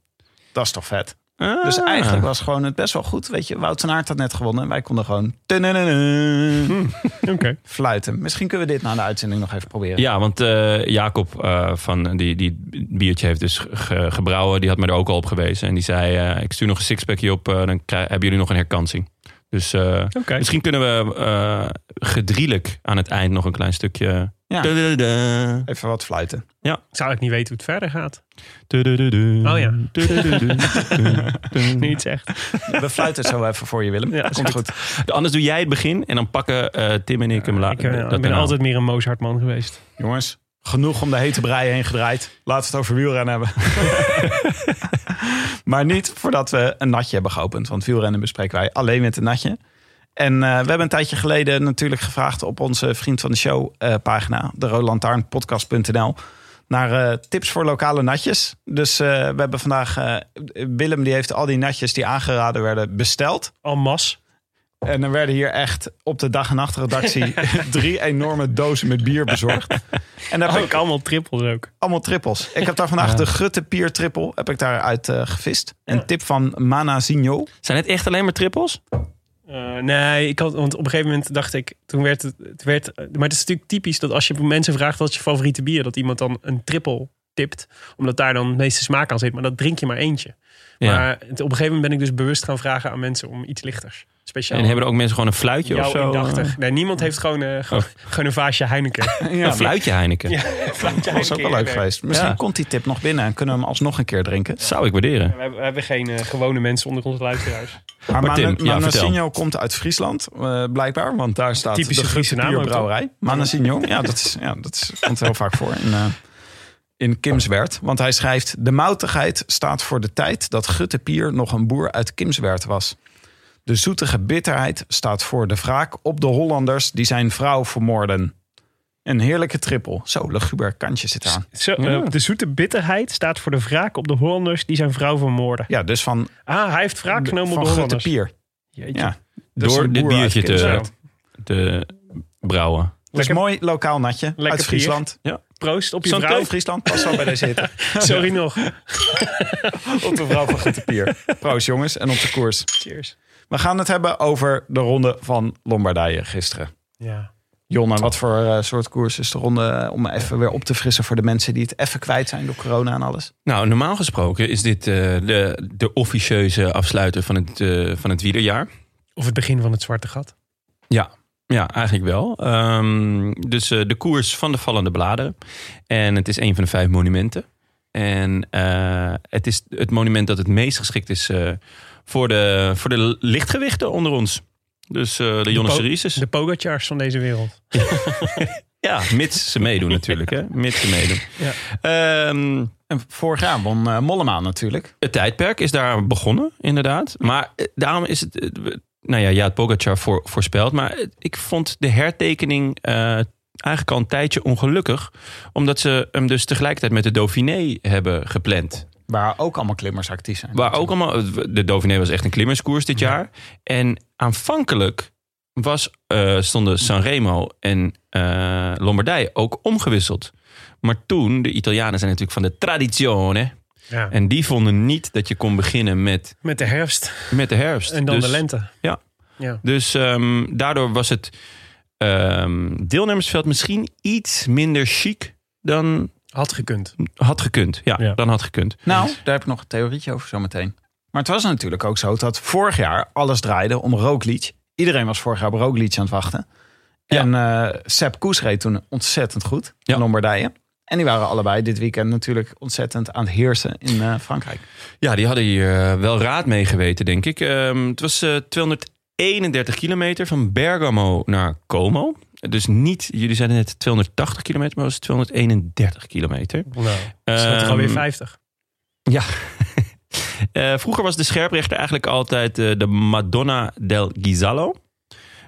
Dat is toch vet? Dus Ah. eigenlijk was gewoon het best wel goed. Weet je, Wout van Aert had net gewonnen. Wij konden gewoon Oké. fluiten. Misschien kunnen we dit na de uitzending nog even proberen. Ja, want eh, Jacob eh, van die, die biertje heeft dus ge- gebrouwen. Die had me er ook al op gewezen. En die zei, eh, ik stuur nog een sixpackje op. eh, dan hebben jullie nog een herkansing. Dus eh, misschien kunnen we eh gedrielijk aan het eind nog een klein stukje... Ja. Even wat fluiten. Ik zou ik niet weten hoe het verder gaat. Oh ja. Niet echt. We fluiten het zo even voor je, Willem. Ja, Komt goed. Anders doe jij het begin en dan pakken eh, Tim en ik hem Ik, later. ik ben altijd meer een Mozart-man geweest. Jongens, genoeg om de hete brei heen gedraaid. Laten we het over wielrennen hebben. maar niet voordat we een natje hebben geopend. Want wielrennen bespreken wij alleen met een natje. En eh, we hebben een tijdje geleden natuurlijk gevraagd op onze Vriend van de Show eh, pagina. De Rolantaarnpodcast.nl naar eh, tips voor lokale natjes. Dus we hebben vandaag... Willem die heeft al die natjes die aangeraden werden besteld. En masse. En er werden hier echt op de dag en nacht redactie drie enorme dozen met bier bezorgd. En daar heb Ook ik allemaal trippels ook. allemaal trippels. Ik heb daar vandaag de Gutte Pier trippel heb ik daaruit eh gevist. Een tip van Mana Signo. Zijn het echt alleen maar trippels? Eh, nee, ik had, want op een gegeven moment dacht ik, toen werd het, het werd, maar het is natuurlijk typisch dat als je mensen vraagt wat is je favoriete bier, dat iemand dan een trippel tipt, omdat daar dan het meeste smaak aan zit, maar dat drink je maar eentje. Ja. Maar het- op een gegeven moment ben ik dus bewust gaan vragen aan mensen om iets lichters. Speciaal. En hebben er ook mensen gewoon een fluitje of zo? indachtig. Nee, niemand heeft gewoon, eh, gewoon, gewoon een vaasje Heineken. eh, een fluitje Heineken. Ja, Dat was ook wel leuk geweest. Misschien Ja. komt die tip nog binnen en kunnen we hem alsnog een keer drinken. Zou ik waarderen. We hebben, we hebben geen eh, gewone mensen onder onze luisteraars. Maar, Maar Tim, ja, komt uit Friesland, eh, blijkbaar. Want daar staat Typische de Friese brouwerij. Mana Signo, ja, dat, is, ja, dat is, komt heel vaak voor in, eh, in Kimswerd. Want hij schrijft... De moutigheid staat voor de tijd dat Gutte Pier nog een boer uit Kimswerd was. De zoetige bitterheid staat voor de wraak op de Hollanders die zijn vrouw vermoorden. Een heerlijke triple. Zo, luguber kantje zit aan. Zo, eh, de zoete bitterheid staat voor de wraak op de Hollanders die zijn vrouw vermoorden. Ja, dus van, Ah, hij heeft wraak genomen op van de Grote Hollanders. Pier. Jeetje. Ja. Dus Door dit biertje te, brouwen. Lekker- mooi lokaal natje. Lekker uit Friesland. Proost op je Zo'n vrouw. Friesland past wel bij deze hitte. Sorry nog. op de vrouw van Grote Pier. Proost jongens en op de koers. Cheers. We gaan het hebben over de ronde van Lombardije gisteren. Ja. Jon, en wat voor eh, soort koers is de ronde eh, om even weer op te frissen voor de mensen die het even kwijt zijn door corona en alles? Nou, normaal gesproken is dit eh, de, de officieuze afsluiter van het, eh, van het wielerjaar. Of het begin van het zwarte gat. Ja, ja eigenlijk wel. Ehm, dus eh, de koers van de vallende bladeren. En het is een van de vijf monumenten. En eh, het is het monument dat het meest geschikt is eh, voor, de, voor de lichtgewichten onder ons. Dus eh, de Jonas Rieses. De Pogacars van deze wereld. Ja, mits ze meedoen natuurlijk. Hè? Mits ze meedoen. Ja. Ehm, En vorig jaar won eh, Mollema natuurlijk. Het tijdperk is daar begonnen, inderdaad. Maar eh, daarom is het... Nou ja, ja, het Pogacar voor, voorspeld. Maar ik vond de hertekening eh, eigenlijk al een tijdje ongelukkig. Omdat ze hem dus tegelijkertijd met de Dauphiné hebben gepland. Waar ook allemaal klimmers actief zijn. Waar ook allemaal... De Dauphiné was echt een klimmerskoers dit jaar. En aanvankelijk was, eh, stonden Sanremo en eh, Lombardije ook omgewisseld. Maar toen, de Italianen zijn natuurlijk van de tradizione... Ja. En die vonden niet dat je kon beginnen met, Met de herfst met de herfst. en dan dus, de lente. ja. ja. Dus ehm, daardoor was het ehm, deelnemersveld misschien iets minder chic dan Had gekund. had gekund. Ja, Ja. dan had gekund. Nou, daar heb ik nog een theorietje over zometeen. Maar het was natuurlijk ook zo dat vorig jaar alles draaide om Roglic. Iedereen was vorig jaar op Roglic aan het wachten. Ja. En eh Sepp Koes reed toen ontzettend goed Ja. in Lombardije. En die waren allebei dit weekend natuurlijk ontzettend aan het heersen in eh, Frankrijk. Ja, die hadden hier eh, wel raad mee geweten, denk ik. Ehm, het was eh 231 kilometer van Bergamo naar Como. Dus niet, jullie zeiden net 280 kilometer, maar het was 231 kilometer. Nou, dat is toch Ehm, alweer 50. Ja. Eh, vroeger was de scherprechter eigenlijk altijd eh, de Madonna del Ghisallo.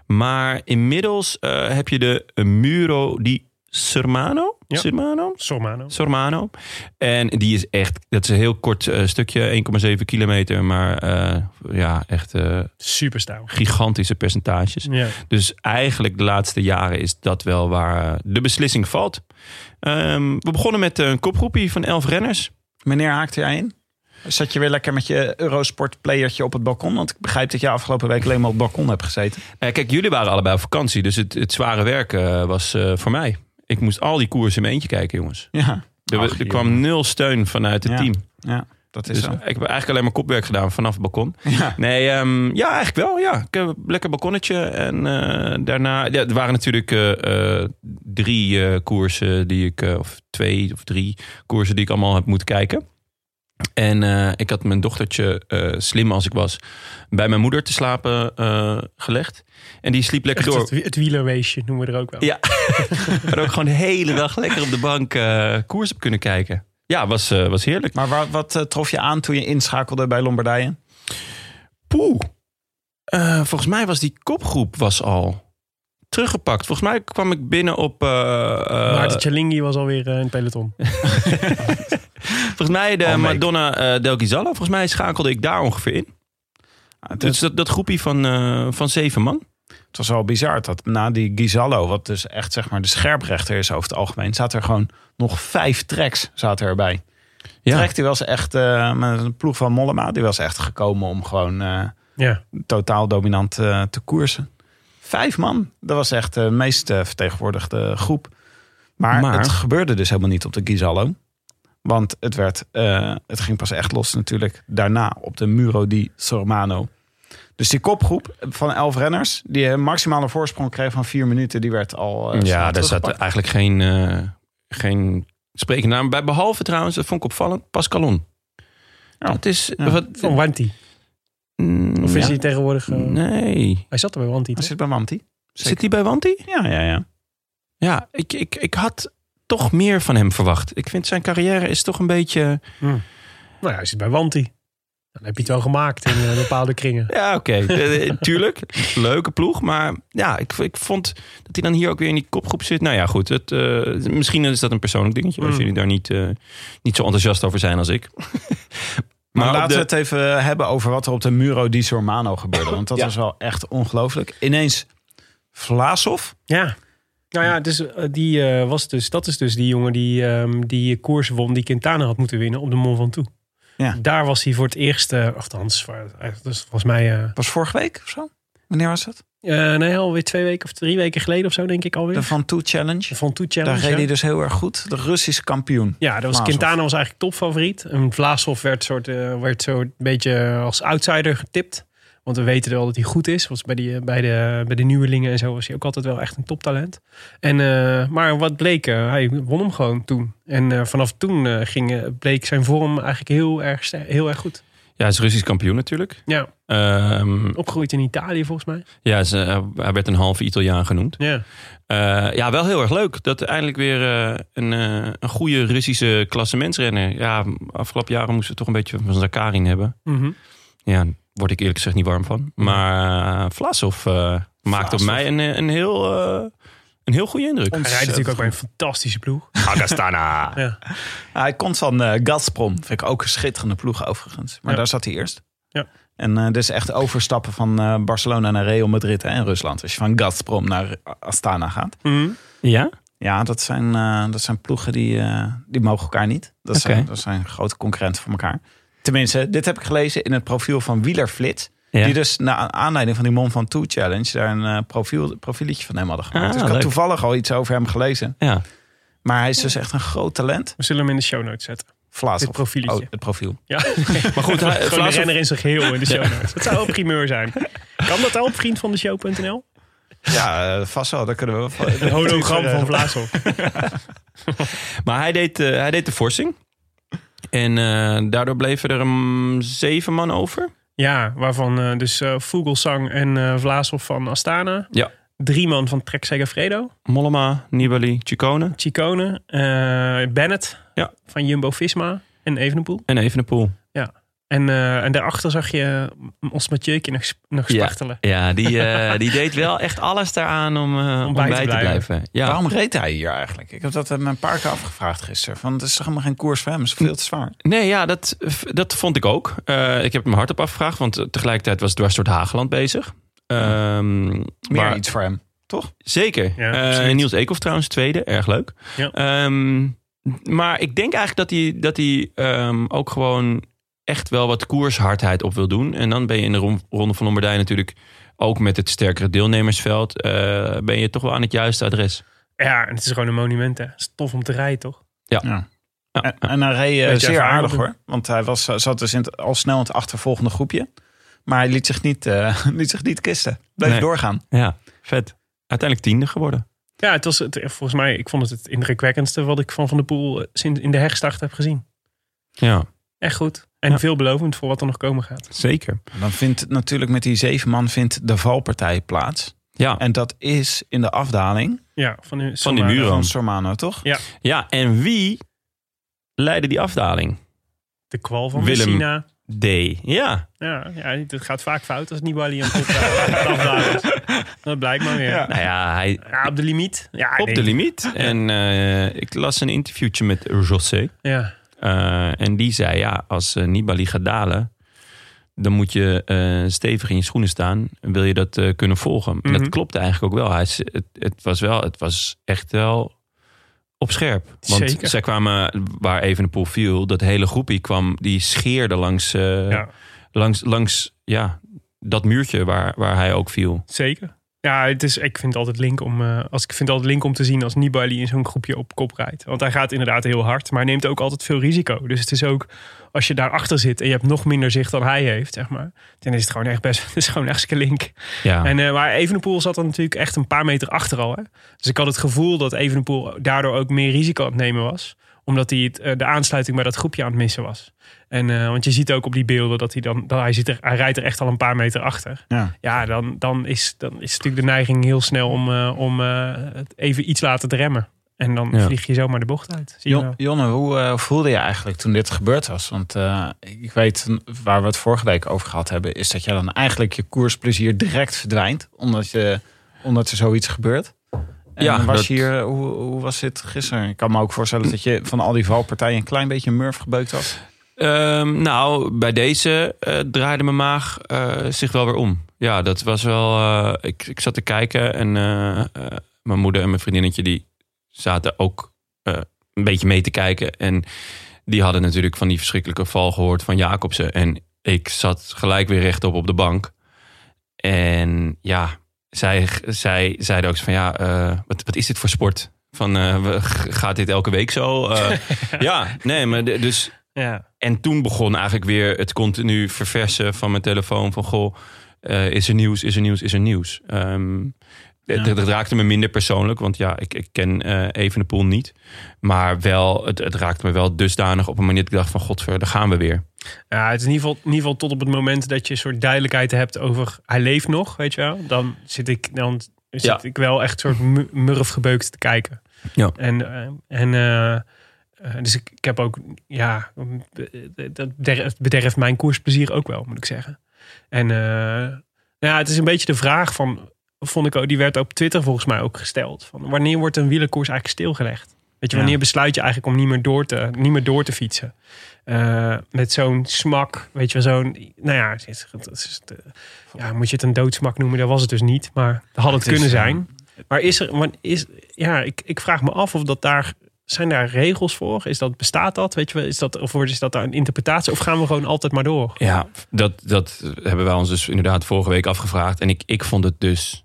Maar inmiddels eh, heb je de Muro di Sormano. Ja. Sormano? Sormano. Sormano. En die is echt, dat is een heel kort eh, stukje, 1,7 kilometer. Maar eh, ja, echt eh, Super gigantische percentages. Ja. Dus eigenlijk de laatste jaren is dat wel waar de beslissing valt. Ehm, we begonnen met een kopgroepie van 11 renners. Wanneer haakte jij in? Zat je weer lekker met je Eurosport playertje op het balkon? Want ik begrijp dat je afgelopen week alleen maar op het balkon hebt gezeten. Eh, kijk, jullie waren allebei op vakantie, dus het, het zware werk was eh, voor mij. Ik moest al die koersen in mijn eentje kijken, jongens. Ja, Er, Ach, er kwam nul steun vanuit het Ja. team. ja dat is Dus zo. ik heb eigenlijk alleen maar kopwerk gedaan vanaf het balkon. Ja. Nee, ehm, ja, eigenlijk wel. Ja. Ik heb een lekker balkonnetje. En eh, daarna, ja, er waren natuurlijk eh, eh, drie koersen die ik, of twee of drie koersen die ik allemaal heb moeten kijken. En eh, ik had mijn dochtertje, eh, slim als ik was, bij mijn moeder te slapen eh, gelegd. En die sliep lekker Echt door. het, het wielerweesje noemen we er ook wel. Ja, maar ook gewoon de hele dag lekker op de bank eh, koers heb kunnen kijken. Ja, was, eh, was heerlijk. Maar wat, wat trof je aan toen je inschakelde bij Lombardije? Poeh. Eh, volgens mij was die kopgroep was al teruggepakt. Volgens mij kwam ik binnen op... eh, eh, Maarten Cialinghi was alweer eh, in het peloton. volgens mij de mee. Madonna eh, del Ghisallo. Volgens mij schakelde ik daar ongeveer in. Ah, Dus dat, dat groepje van, eh, van zeven man. het was wel bizar dat na die Gizallo, wat dus echt zeg maar de scherprechter is over het algemeen, zaten er gewoon nog vijf tracks zaten erbij. Ja. Trek die was echt, eh, met een ploeg van Mollema, die was echt gekomen om gewoon eh, Ja. totaal dominant eh, te koersen. Vijf man, dat was echt de meest eh, vertegenwoordigde groep. Maar, Maar- het gebeurde dus helemaal niet op de Gizallo. Want het, werd, eh, het ging pas echt los natuurlijk daarna op de Muro di Sormano. Dus die kopgroep van elf renners, die een maximale voorsprong kreeg van vier minuten, die werd al. eh, ja, daar zat eigenlijk geen, eh geen sprekende naam bij. Behalve trouwens, dat vond ik opvallend, Pascalon. Ja. Dat is... Ja. Wat, Van Wanti. Mm, Of is ja. hij tegenwoordig... eh, Nee. Hij zat er bij Wanti, Hij zit bij Manti. Zit hij bij Wanti? Ja, ja, ja. Ja, ik, ik, ik had toch meer van hem verwacht. Ik vind zijn carrière is toch een beetje... Nou ja, hij zit bij Wanti. Dan heb je het wel gemaakt in eh, bepaalde kringen. Ja, oké. Eh, tuurlijk. Leuke ploeg. Maar ja, ik, ik vond dat hij dan hier ook weer in die kopgroep zit. Nou ja, goed. Het, eh, misschien is dat een persoonlijk dingetje. Als Mm. jullie daar niet, eh, niet zo enthousiast over zijn als ik. Maar, op laten de- we het even hebben over wat er op de Muro di Sormano gebeurde. Want dat Ja. was wel echt ongelooflijk. Ineens Vlasov. Ja. Nou ja, dus, die, eh, was dus, dat is dus die jongen die ehm, die koers won die Quintana had moeten winnen op de Mont Ventoux. Ja. Daar was hij voor het eerst, eh althans, voor- dus volgens mij, Was vorige week of zo? Wanneer was dat? Eh, nee, alweer twee weken of drie weken geleden of zo, denk ik alweer. De Van Toe Challenge. De Ventoux Daar Challenge. reed ja. hij dus heel erg goed. De Russische kampioen. Ja, dat was. Quintana was eigenlijk topfavoriet. En Vlasov werd, soort, eh, werd zo een beetje als outsider getipt. Want we weten wel dat hij goed is. Was bij, die, bij, de, bij de nieuwelingen en zo was hij ook altijd wel echt een toptalent. En, eh, maar wat bleek, hij won hem gewoon toen. En vanaf toen ging, bleek zijn vorm eigenlijk heel erg, heel erg goed. Ja, hij is Russisch kampioen natuurlijk. Ja, Ehm, opgegroeid in Italië volgens mij. ja, ze, eh, hij werd een halve Italiaan genoemd. Ja, Eh, ja, wel heel erg leuk. Dat er eindelijk weer eh, een, eh, een goede Russische klassementsrenner. Ja, afgelopen jaren moesten we toch een beetje van Zakarin hebben. Mhm. Ja, word ik eerlijk gezegd niet warm van. Maar uh, Vlasov eh, maakt op mij een, een, heel, eh, een heel goede indruk. hij rijdt natuurlijk ook bij een fantastische ploeg. Agastana. Ja. Hij komt van eh, Gazprom. Vind ik ook een schitterende ploeg overigens. Maar Ja. daar zat hij eerst. Ja. En eh dit is echt overstappen van eh, Barcelona naar Real Madrid hè, in Rusland. Als je van Gazprom naar Astana gaat. Mhm. Ja? Ja, dat zijn, eh, dat zijn ploegen die, eh, die mogen elkaar niet. Dat, zijn, Oké. dat zijn grote concurrenten van elkaar. Tenminste, dit heb ik gelezen in het profiel van Wielerflits. Ja. Die dus na aanleiding van die Mont Ventoux Challenge... daar een eh, profiel, profieletje van hem hadden gemaakt. Ah, dus ik had leuk. toevallig al iets over hem gelezen. ja. Maar hij is dus echt een groot talent. We zullen hem in de show notes zetten. Dit profieletje. Oh, het profiel. Ja, Maar goed, hij, Gewoon de Vlasov- renner in zijn geheel in de show notes. Dat zou wel primeur zijn. Kan dat al op vriendvandeshow.nl? Ja, eh, vast wel. Daar kunnen we wel. Een hologram van Vlaasov. maar hij deed, eh, hij deed de forsing. En eh, daardoor bleven er um, zeven man over. Ja, waarvan eh, dus eh Vogelsang en eh Vlaasov van Astana. Ja. Drie man van Trek Segafredo. Mollema, Nibali, Ciccone Chicone. Bennett Ja. van Jumbo-Visma. En Evenepoel. en Evenepoel. En, eh, en daarachter zag je ons Mathieuke nog, nog Ja. spartelen. Ja, die, eh, die deed wel echt alles daaraan om, eh, om, bij, te blijven. Ja. Waarom reed hij hier eigenlijk? Ik heb dat hem een paar keer afgevraagd gisteren. Van, het is toch helemaal geen koers voor hem. Het is veel te zwaar. Nee, ja, dat, dat vond ik ook. Eh, ik heb hem hardop afgevraagd, want tegelijkertijd was dwars door het Hageland bezig. Ehm, Meer maar- iets voor hem, toch? Zeker. Ja, Eh. Niels Eekhoff trouwens, tweede. Erg leuk. Ja. Ehm, maar ik denk eigenlijk dat hij, dat hij ehm, ook gewoon echt wel wat koershardheid op wil doen. En dan ben je in de ron- Ronde van Lombardije natuurlijk... ook met het sterkere deelnemersveld... eh, ben je toch wel aan het juiste adres. Ja, en het is gewoon een monument. Hè. Het is tof om te rijden, toch? Ja. Ja. Ja. En, en hij reed eh, zeer aardig doen. hoor. Want hij was, zat dus in het, al snel in het achtervolgende groepje. Maar hij liet zich niet, eh, liet zich niet kisten. Bleef Nee. doorgaan. Ja, vet. Uiteindelijk tiende geworden. Ja, het was het, volgens mij, ik vond het het indrukwekkendste wat ik van Van der Poel eh, sinds in de herstart heb gezien. Ja, Echt goed. En Ja. veelbelovend voor wat er nog komen gaat. zeker. Dan vindt natuurlijk met die zeven man vindt de valpartij plaats. Ja, En dat is in de afdaling Ja, van, de, Van die muren. van Sormano, toch? Ja. ja en wie leidde die afdaling? De kwal van Willem. Messina. D. Ja, Ja, ja, het gaat vaak fout als Nibali aan het afdagen is. Dat blijkt maar weer. Ja. nou ja, hij op de limiet. Ja, op nee. de limiet. En eh, ik las een interviewtje met José. Ja, Eh, en die zei, ja, als eh, Nibali gaat dalen... dan moet je eh, stevig in je schoenen staan. Wil je dat kunnen volgen? En Mhm. dat klopte eigenlijk ook wel. Hij, het, het, was wel. het was echt wel op scherp. Want Zeker. zij kwamen, waar even een poel viel... dat hele groepie kwam, die scheerde langs, ja, langs, langs ja, dat muurtje waar, waar hij ook viel. zeker. Ja, het is, ik vind het altijd link om, eh, als, ik vind altijd link om te zien als Nibali in zo'n groepje op kop rijdt. Want hij gaat inderdaad heel hard, maar hij neemt ook altijd veel risico. Dus het is ook, als je daarachter zit en je hebt nog minder zicht dan hij heeft, zeg maar. Dan is het gewoon echt best, het is gewoon echt link. Ja, En, eh, maar Evenepoel zat er natuurlijk echt een paar meter achter al. Hè? Dus ik had het gevoel dat Evenepoel daardoor ook meer risico aan het nemen was. Omdat hij het, eh, de aansluiting bij dat groepje aan het missen was. En, eh, want je ziet ook op die beelden dat hij dan... Dat hij, zit er, hij rijdt er echt al een paar meter achter. Ja. Ja, dan, dan, is, dan is natuurlijk de neiging heel snel om, eh, om eh, het even iets laten te remmen. En dan Ja. vlieg je zomaar de bocht uit. Zie Jon-. Jonne, hoe voelde je eigenlijk toen dit gebeurd was? Want eh, ik weet, waar we het vorige week over gehad hebben... is dat je dan eigenlijk je koersplezier direct verdwijnt. Omdat, je, omdat er zoiets gebeurt. En Ja, was dat- hier, hoe, hoe was dit gisteren? Ik kan me ook voorstellen dat je van al die valpartijen... een klein beetje murf gebeukt was. Ehm, nou, bij deze eh, draaide mijn maag eh, zich wel weer om. Ja, dat was wel. eh, ik, ik zat te kijken en mijn moeder en mijn vriendinnetje die zaten ook een beetje mee te kijken. En die hadden natuurlijk van die verschrikkelijke val gehoord van Jacobsen. En ik zat gelijk weer rechtop op de bank. En ja, zij, zij zeiden ook van ja, eh, wat, wat is dit voor sport? Van, eh, gaat dit elke week zo? Eh, ja, nee, maar de- dus Ja. en toen begon eigenlijk weer het continu verversen van mijn telefoon. Van goh, is er nieuws, is er nieuws, is er nieuws. Ehm, het, het raakte me minder persoonlijk, want ja, ik, ik ken eh Evenepoel niet. Maar wel, het, het raakte me wel dusdanig op een manier dat ik dacht van... godver, daar gaan we weer. Ja, het is in ieder, geval, in ieder geval tot op het moment dat je een soort duidelijkheid hebt over hij leeft nog, weet je wel. Dan zit ik, dan zit Ja. ik wel echt een soort mu- murf gebeukt te kijken. Ja. En, eh, en eh, dus ik, ik heb ook, ja, dat bederft, bederft mijn koersplezier ook wel, moet ik zeggen. En nou ja, het is een beetje de vraag van, vond ik ook, die werd op Twitter volgens mij ook gesteld. Van wanneer wordt een wielerkoers eigenlijk stilgelegd? Weet je, Ja. wanneer besluit je eigenlijk om niet meer door te, niet meer door te fietsen? Eh, met zo'n smak, weet je wel, zo'n... Nou ja, het is, het is, het, eh, ja, moet je het een doodsmak noemen? Dat was het dus niet, maar dat had het, kunnen eh, zijn. Maar is er, maar is, ja, ik, ik vraag me af of dat daar, zijn daar regels voor? Is dat, bestaat dat? Weet je wel, is dat, of is dat daar een interpretatie? Of gaan we gewoon altijd maar door? Ja, dat, dat hebben wij ons dus inderdaad vorige week afgevraagd. En ik, ik vond het dus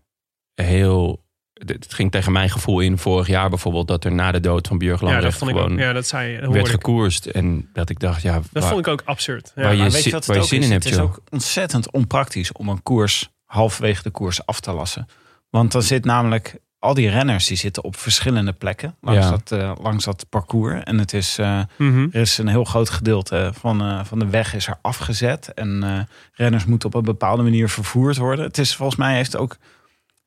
heel... Het ging tegen mijn gevoel in vorig jaar bijvoorbeeld... dat er na de dood van Björn Ja, dat ik gewoon Ja, dat zei. Dat, werd ik. gekoerst. En dat ik dacht, ja... dat waar- vond ik ook absurd. Ja, waar je Maar weet je waar het ook zin is? in Het hebt, is joh. ook ontzettend onpraktisch om een koers halverwege de koers af te lassen. Want dan zit namelijk al die renners die zitten op verschillende plekken langs, Ja. dat, eh, langs dat parcours. En het is, eh, Mhm. er is een heel groot gedeelte van, eh, van de weg is er afgezet. En renners moeten op een bepaalde manier vervoerd worden. Het is volgens mij heeft het ook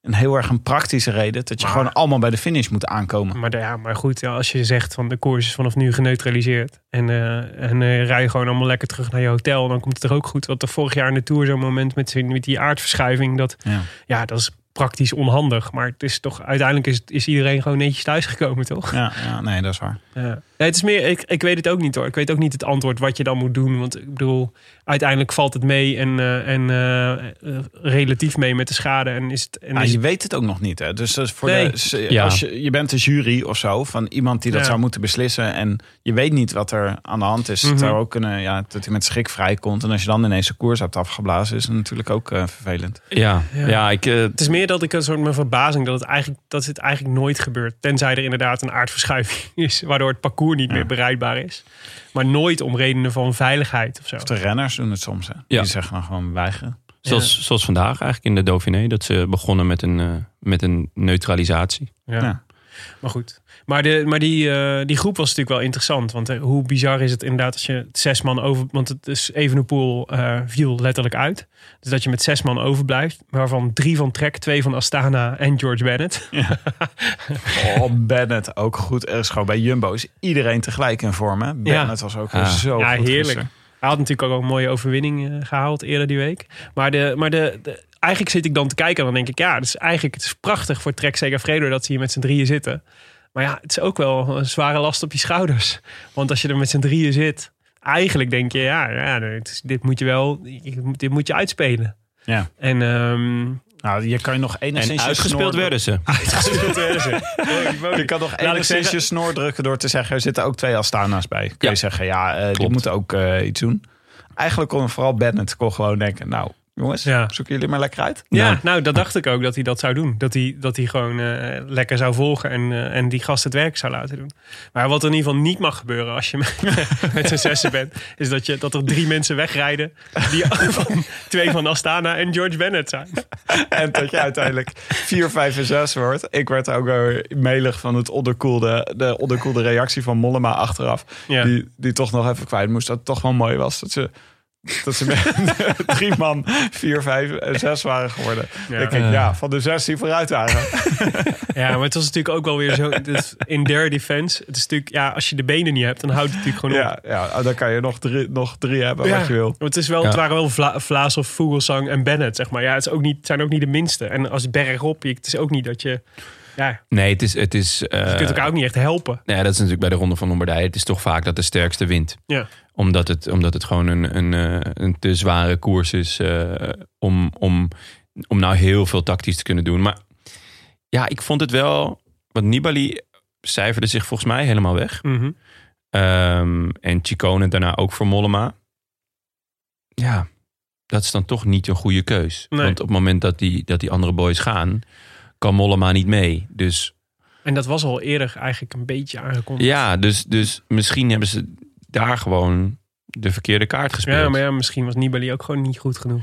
een heel erg een praktische reden dat je Maar- gewoon allemaal bij de finish moet aankomen. Maar, ja, maar goed, ja, als je zegt van de koers is vanaf nu geneutraliseerd. En, eh, en eh, rij je gewoon allemaal lekker terug naar je hotel. Dan komt het er ook goed. Want er vorig jaar in de Tour zo'n moment met, met die aardverschuiving. Dat, Ja. ja, dat is praktisch onhandig. Maar het is toch, uiteindelijk is, is iedereen gewoon netjes thuisgekomen, toch? Ja, ja, nee, dat is waar. Ja. Nee, het is meer, ik, ik weet het ook niet hoor. Ik weet ook niet het antwoord wat je dan moet doen. Want ik bedoel, uiteindelijk valt het mee en, eh, en eh, eh, relatief mee met de schade. En is het, en Nou, is je het- weet het ook nog niet. Hè? Dus voor Nee. de, s- Ja. als je, je bent de jury of zo van iemand die dat Ja. zou moeten beslissen. En je weet niet wat er aan de hand is. Mhm. Het zou ook kunnen ja, dat hij met schrik vrijkomt. En als je dan ineens een koers hebt afgeblazen, is het natuurlijk ook eh, vervelend. Ja, Ja. ja. ik... Het is meer dat ik een soort mijn verbazing dat het eigenlijk dat het eigenlijk nooit gebeurt. Tenzij er inderdaad een aardverschuiving is, waardoor het parcours niet Ja. meer bereidbaar is. Maar nooit om redenen van veiligheid of zo. Of de renners doen het soms. Hè? Ja. Die zeggen dan gewoon weigeren. zoals, zoals vandaag eigenlijk in de Dauphiné. Dat ze begonnen met een, eh, met een neutralisatie. Ja. Ja. Maar goed. Maar, de, maar die, eh, die groep was natuurlijk wel interessant. Want eh, hoe bizar is het inderdaad als je zes man over... Want het is Evenepoel eh viel letterlijk uit. Dus dat je met zes man overblijft. Waarvan drie van Trek, twee van Astana en George Bennett. Oh, Bennett ook goed. Er is gewoon bij Jumbo is iedereen tegelijk in vorm. Hè? Bennett was ook weer Ah. zo ja, goed heerlijk. gisteren. Hij had natuurlijk ook een mooie overwinning eh, gehaald eerder die week. Maar, de, maar de, de- eigenlijk zit ik dan te kijken en dan denk ik... ja, het is eigenlijk het is prachtig voor Trek Segafredo dat ze hier met z'n drieën zitten. Maar ja, het is ook wel een zware last op je schouders. Want als je er met z'n drieën zit... eigenlijk denk je, ja, ja dit, moet je wel dit moet je uitspelen. Ja. En ehm Nou, je kan je nog enigszins En uitgespeeld snor- werden ze. uitgespeeld werden ze. Je kan nog enigszins zeggen- je snor drukken door te zeggen... er zitten ook twee Astana's bij. Kun Ja. je zeggen, ja, eh, die moeten ook eh, iets doen. Eigenlijk kon vooral Bennett kon gewoon denken... nou, jongens, Ja. zoeken jullie maar lekker uit. Ja, Nou. nou, dat dacht ik ook dat hij dat zou doen. Dat hij, dat hij gewoon eh, lekker zou volgen en, eh, en die gast het werk zou laten doen. Maar wat er in ieder geval niet mag gebeuren als je met, met z'n zessen bent, is dat, je, dat er drie mensen wegrijden. Die van, twee van Astana en George Bennett zijn. En dat je uiteindelijk 4, 5 en 6 wordt. Ik werd ook melig van het onderkoelde, de onderkoelde reactie van Mollema achteraf. Ja. Die, die toch nog even kwijt moest. Dat het toch wel mooi was dat ze dat ze met drie man, vier, vijf en zes waren geworden. Ja. denk ik, ja, van de zes die vooruit waren. Ja, maar het was natuurlijk ook wel weer zo. Dus in their defense. Het is natuurlijk, ja, als je de benen niet hebt, dan houdt het natuurlijk gewoon op. Ja, ja dan kan je nog drie, nog drie hebben wat je wil. Het, is wel, het waren wel Vla, Vlaas of Vogelsang en Bennett, zeg maar. Ja, het is ook niet, het zijn ook niet de minste. En als bergop, het is ook niet dat je... Ja, Nee, het is... Het is je kunt elkaar ook niet echt helpen. Nee, dat is natuurlijk bij de Ronde van Lombardije. Het is toch vaak dat de sterkste wint. Ja. Omdat het, omdat het gewoon een, een, eh, een te zware koers is eh, om, om, om nou heel veel tactisch te kunnen doen. Maar ja, ik vond het wel... Want Nibali cijferde zich volgens mij helemaal weg. Mhm. Ehm, en Chicone daarna ook voor Mollema. Ja, dat is dan toch niet een goede keus. Nee. Want op het moment dat die, dat die andere boys gaan, kan Mollema niet mee. Dus En dat was al eerder eigenlijk een beetje aangekondigd. ja, dus, dus misschien hebben ze daar gewoon de verkeerde kaart gespeeld. Ja, maar ja, misschien was Nibali ook gewoon niet goed genoeg.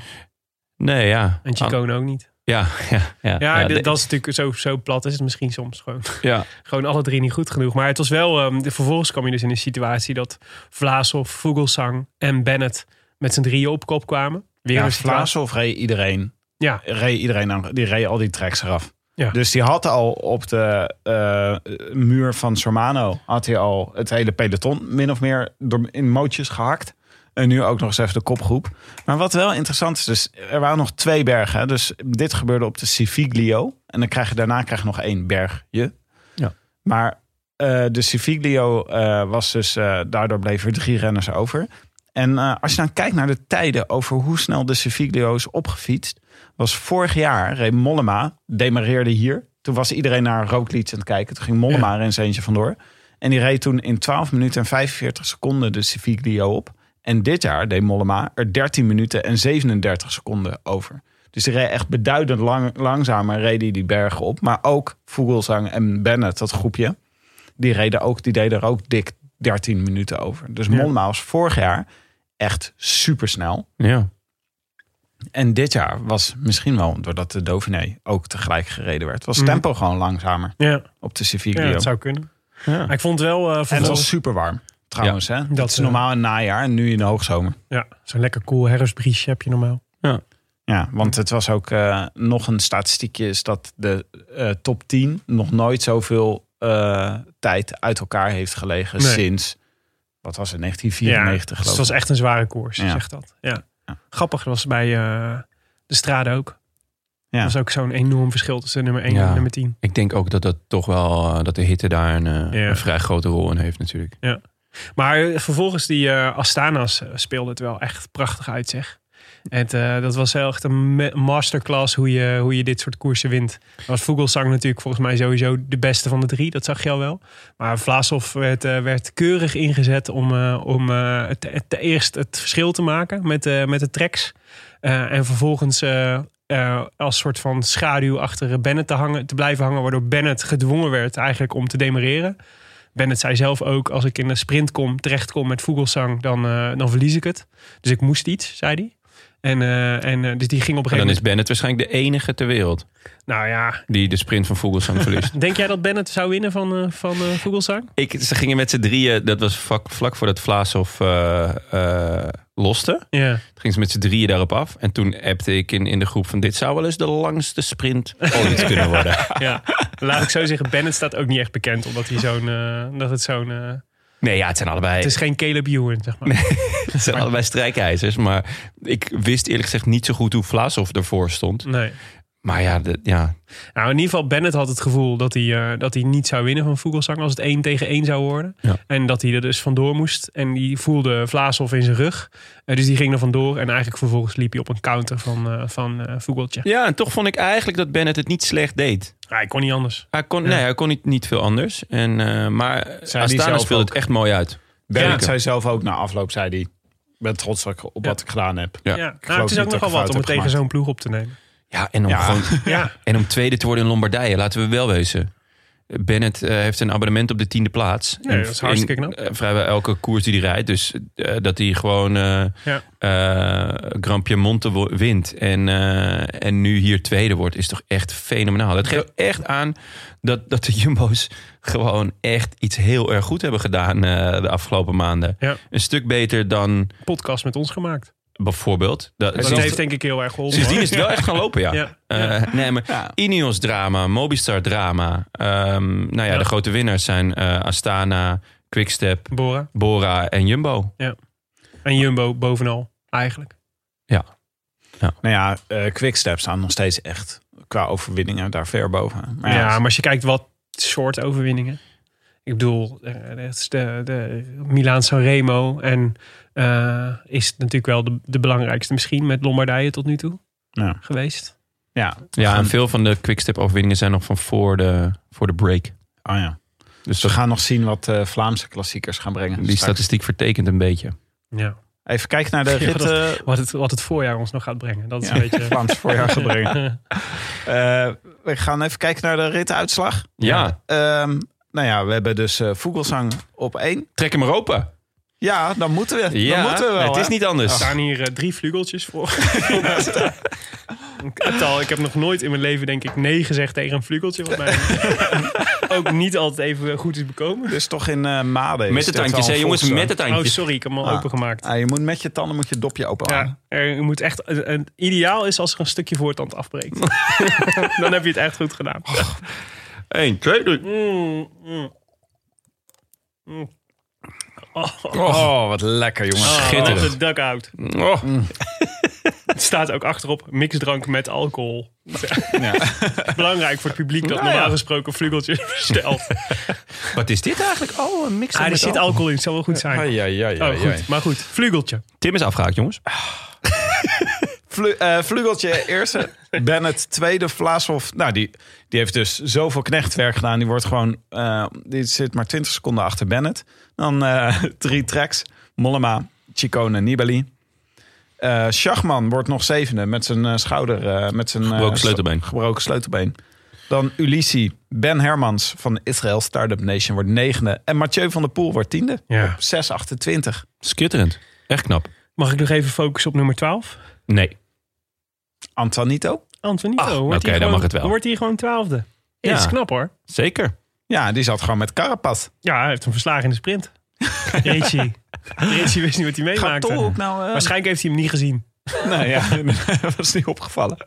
Nee, ja. En Chicone ook niet. Ja, ja, ja. Ja, ja, dit- de- dat is natuurlijk zo, zo plat is het misschien soms gewoon. ja. Gewoon alle drie niet goed genoeg. Maar het was wel, ehm, de- vervolgens kwam je dus in een situatie dat Vlaasov, Vogelsang en Bennett met z'n drieën op kop kwamen. Weer Ja. Vlaasov reed iedereen. Ja. Reed iedereen aan, die reed al die tracks eraf. Ja. Dus die had al op de eh, muur van Sormano had hij al het hele peloton min of meer door, in mootjes gehakt. En nu ook nog eens even de kopgroep. Maar wat wel interessant is, dus er waren nog twee bergen. Dus dit gebeurde op de Civiglio. En dan krijg je daarna krijg je nog één bergje. Ja. Maar eh, de Civiglio eh, was dus, daardoor bleven er drie renners over. En eh, als je dan kijkt naar de tijden over hoe snel de Civiglio is opgefietst. Was vorig jaar, reed Mollema, demareerde hier. Toen was iedereen naar Roglic aan het kijken. Toen ging Mollema er zijn eentje vandoor. En die reed toen in 12 minuten en 45 seconden de Civiglio op. En dit jaar deed Mollema er 13 minuten en 37 seconden over. Dus die reed echt beduidend lang, langzamer reed hij die bergen op. Maar ook Vogelsang en Bennett, dat groepje, die, reden ook, die deden er ook dik 13 minuten over. Dus Mollema was vorig jaar echt supersnel. ja. En dit jaar was misschien wel, doordat de Dauphiné ook tegelijk gereden werd, was het Mhm. tempo gewoon langzamer Ja, op de ja Civiglio. dat zou kunnen. Ja. Maar ik vond het wel uh, en het was super warm, trouwens. Hè? Dat, Dat, is eh, normaal in het najaar en nu in de hoogzomer. Ja, zo'n lekker cool herfstbriesje heb je normaal. Ja, want het was ook eh, nog een statistiekje is dat de eh, top 10 nog nooit zoveel eh, tijd uit elkaar heeft gelegen Nee. sinds, wat was het, 1994 ja, dus het was echt een zware koers, Ja. zegt dat. Ja. Ja. Grappig, dat was bij eh, de strade ook. Ja. Dat was ook zo'n enorm verschil tussen nummer 1 Ja. en nummer 10. Ik denk ook dat dat toch wel, eh, dat de hitte daar een, eh, Ja. een vrij grote rol in heeft natuurlijk. Maar eh, vervolgens die eh, Astana's speelde het wel echt prachtig uit, zeg. En eh, dat was echt een ma- masterclass hoe je, hoe je dit soort koersen wint. Was Vogelsang natuurlijk volgens mij sowieso de beste van de drie. Dat zag je al wel. Maar Vlaasov werd, eh, werd keurig ingezet om, eh, om het, het, eerst het verschil te maken met, met de tracks. En vervolgens als soort van schaduw achter Bennett te, hangen, te blijven hangen. Waardoor Bennett gedwongen werd eigenlijk om te demareren. Bennett zei zelf ook, als ik in de sprint kom, terechtkom met Vogelsang, dan, dan verlies ik het. Dus ik moest iets, zei hij. En, eh, en eh, dus die ging op een En dan gegeven is moment... Bennett waarschijnlijk de enige ter wereld Nou ja, die de sprint van Vogelsang verliest. denk jij dat Bennett zou winnen van, eh van Vogelsang? Ik, ze gingen met z'n drieën, dat was vlak, vlak voordat Vlaasov eh loste. Ja. Toen gingen ze met z'n drieën daarop af. En toen appte ik in, in de groep van dit zou wel eens de langste sprint ooit kunnen worden. ja. Laat ik zo zeggen, Bennett staat ook niet echt bekend, omdat hij zo'n... dat het zo'n... Nee, ja, het zijn allebei, het is geen Caleb Ewan, zeg maar. het zijn allebei strijkijzers. Maar ik wist eerlijk gezegd niet zo goed hoe Vlaasov ervoor stond. Nee. Maar ja, de, ja, Nou, in ieder geval, Bennett had het gevoel dat hij, eh, dat hij niet zou winnen van Vogelsang als het 1 tegen 1 zou worden. Ja. En dat hij er dus vandoor moest. En die voelde Vlaashoff in zijn rug. Eh, dus die ging er vandoor. En eigenlijk vervolgens liep hij op een counter van, eh van eh Vogeltje. ja, en toch vond ik eigenlijk dat Bennett het niet slecht deed. Ja, ik kon niet anders. Hij kon, Ja. nee, hij kon niet, niet veel anders. En, eh, maar die Astana zelf speelde ook. het echt mooi uit. Bennett Ja. zei zelf ook na afloop, zei hij, ik ben trots op wat ik gedaan heb. Ja. Ja. Nou, het is ook nogal wat om het tegen zo'n ploeg op te nemen. Ja, en om, Ja. gewoon, Ja, en om tweede te worden in Lombardije, laten we wel wezen. Bennett eh, heeft een abonnement op de tiende plaats. Nee, En dat is hartstikke knap. eh, vrijwel elke koers die hij rijdt. Dus eh, dat hij gewoon Ja. Grand Piemonte wint. En, en nu hier tweede wordt, is toch echt fenomenaal. Dat geeft echt aan dat, dat de Jumbo's gewoon echt iets heel erg goed hebben gedaan de afgelopen maanden. Ja. Een stuk beter dan podcast met ons gemaakt. Bijvoorbeeld. Dat, Dat sinds- heeft denk ik heel erg geholpen. sindsdien is het wel echt gaan lopen, ja. Ja. Eh, nee, maar Ja. Ineos drama, Mobistar drama. Ehm, nou ja, Ja. de grote winnaars zijn eh, Astana, Quickstep, Bora. Bora en Jumbo. En Jumbo bovenal, eigenlijk. Nou ja, eh Quickstep staan nog steeds echt qua overwinningen daar ver boven. Maar Ja, ja, maar als je kijkt wat soort overwinningen. Ik bedoel, het is de, de Milaan Sanremo. En eh, is het natuurlijk wel de, de belangrijkste misschien met Lombardije tot nu toe ja, geweest. ja. Ja, en veel van de Quickstep overwinningen zijn nog van voor de, voor de break. Oh ja. Dus we gaan nog zien wat eh, Vlaamse klassiekers gaan brengen. die straks. statistiek vertekent een beetje. Ja. Even kijken naar de Ja, rit. dat- Wat, het, wat het voorjaar ons nog gaat brengen. Dat is Ja, een beetje... Vlaams voorjaar gaan brengen. Eh, we gaan even kijken naar de rituitslag. Ja, Ehm, nou ja, we hebben dus eh Vogelsang op één. trek hem maar open. Ja, dan moeten we. Ja, dan moeten we wel. het is hè? niet Er anders. staan hier eh, drie vlugeltjes voor. Ik heb nog nooit in mijn leven denk ik nee gezegd tegen een vlugeltje. Wat mij ook niet altijd even goed is bekomen. Dus toch in eh Maden. Met de tandjes, hè jongens, met de Oh, tandjes. sorry, ik heb hem al Ah. opengemaakt. Ah, je moet met je tanden moet je het dopje open houden. Ja, er moet echt, een, een- ideaal is als er een stukje voortand afbreekt. Dan heb je het echt goed gedaan. 1, 2, 3. Mm, mm. Mm. Oh, Oh, wat lekker jongens. oh, schitterend. de dugout. Oh, Het staat ook achterop mixdrank met alcohol. Ja. Belangrijk voor het publiek dat Nou ja. normaal gesproken vlugeltje bestelt. wat is dit eigenlijk? Oh, een mix Ah, er met zit alcohol. in, het zal wel goed zijn. Ai, ai, ai, ai, Oh, goed. Maar goed, vlugeltje. Tim is afgehaakt, jongens. Vlu- eh, Vlugeltje eerste, Bennett tweede, Vlaashoff. Nou, die, die heeft dus zoveel knechtwerk gedaan. Die wordt gewoon, eh, die zit maar 20 seconden achter Bennett. Dan eh, drie tracks, Mollema, Chicone, Nibali. Eh Schachman wordt nog zevende met zijn schouder, eh, met zijn Gebroken sleutelbeen. gebroken sleutelbeen. Dan Ulissi, Ben Hermans van Israël Startup Nation wordt negende. En Mathieu van der Poel wordt tiende. Ja. 6,28. Skitterend. Echt knap. Mag ik nog even focussen op nummer 12? Nee. Antonito. Antonito. Ah, wordt oké, dan gewoon- mag het wel. Wordt hier gewoon twaalfde. Ja. Ja. Dat is knap hoor. Zeker. Ja, die zat gewoon met Carapaz. Ja, hij heeft hem verslagen in de sprint. Ricci. Ricci wist niet wat hij Gaat meemaakte. Tolhoek nou... eh, Waarschijnlijk heeft hij hem niet gezien. Nee, ja, dat was niet opgevallen.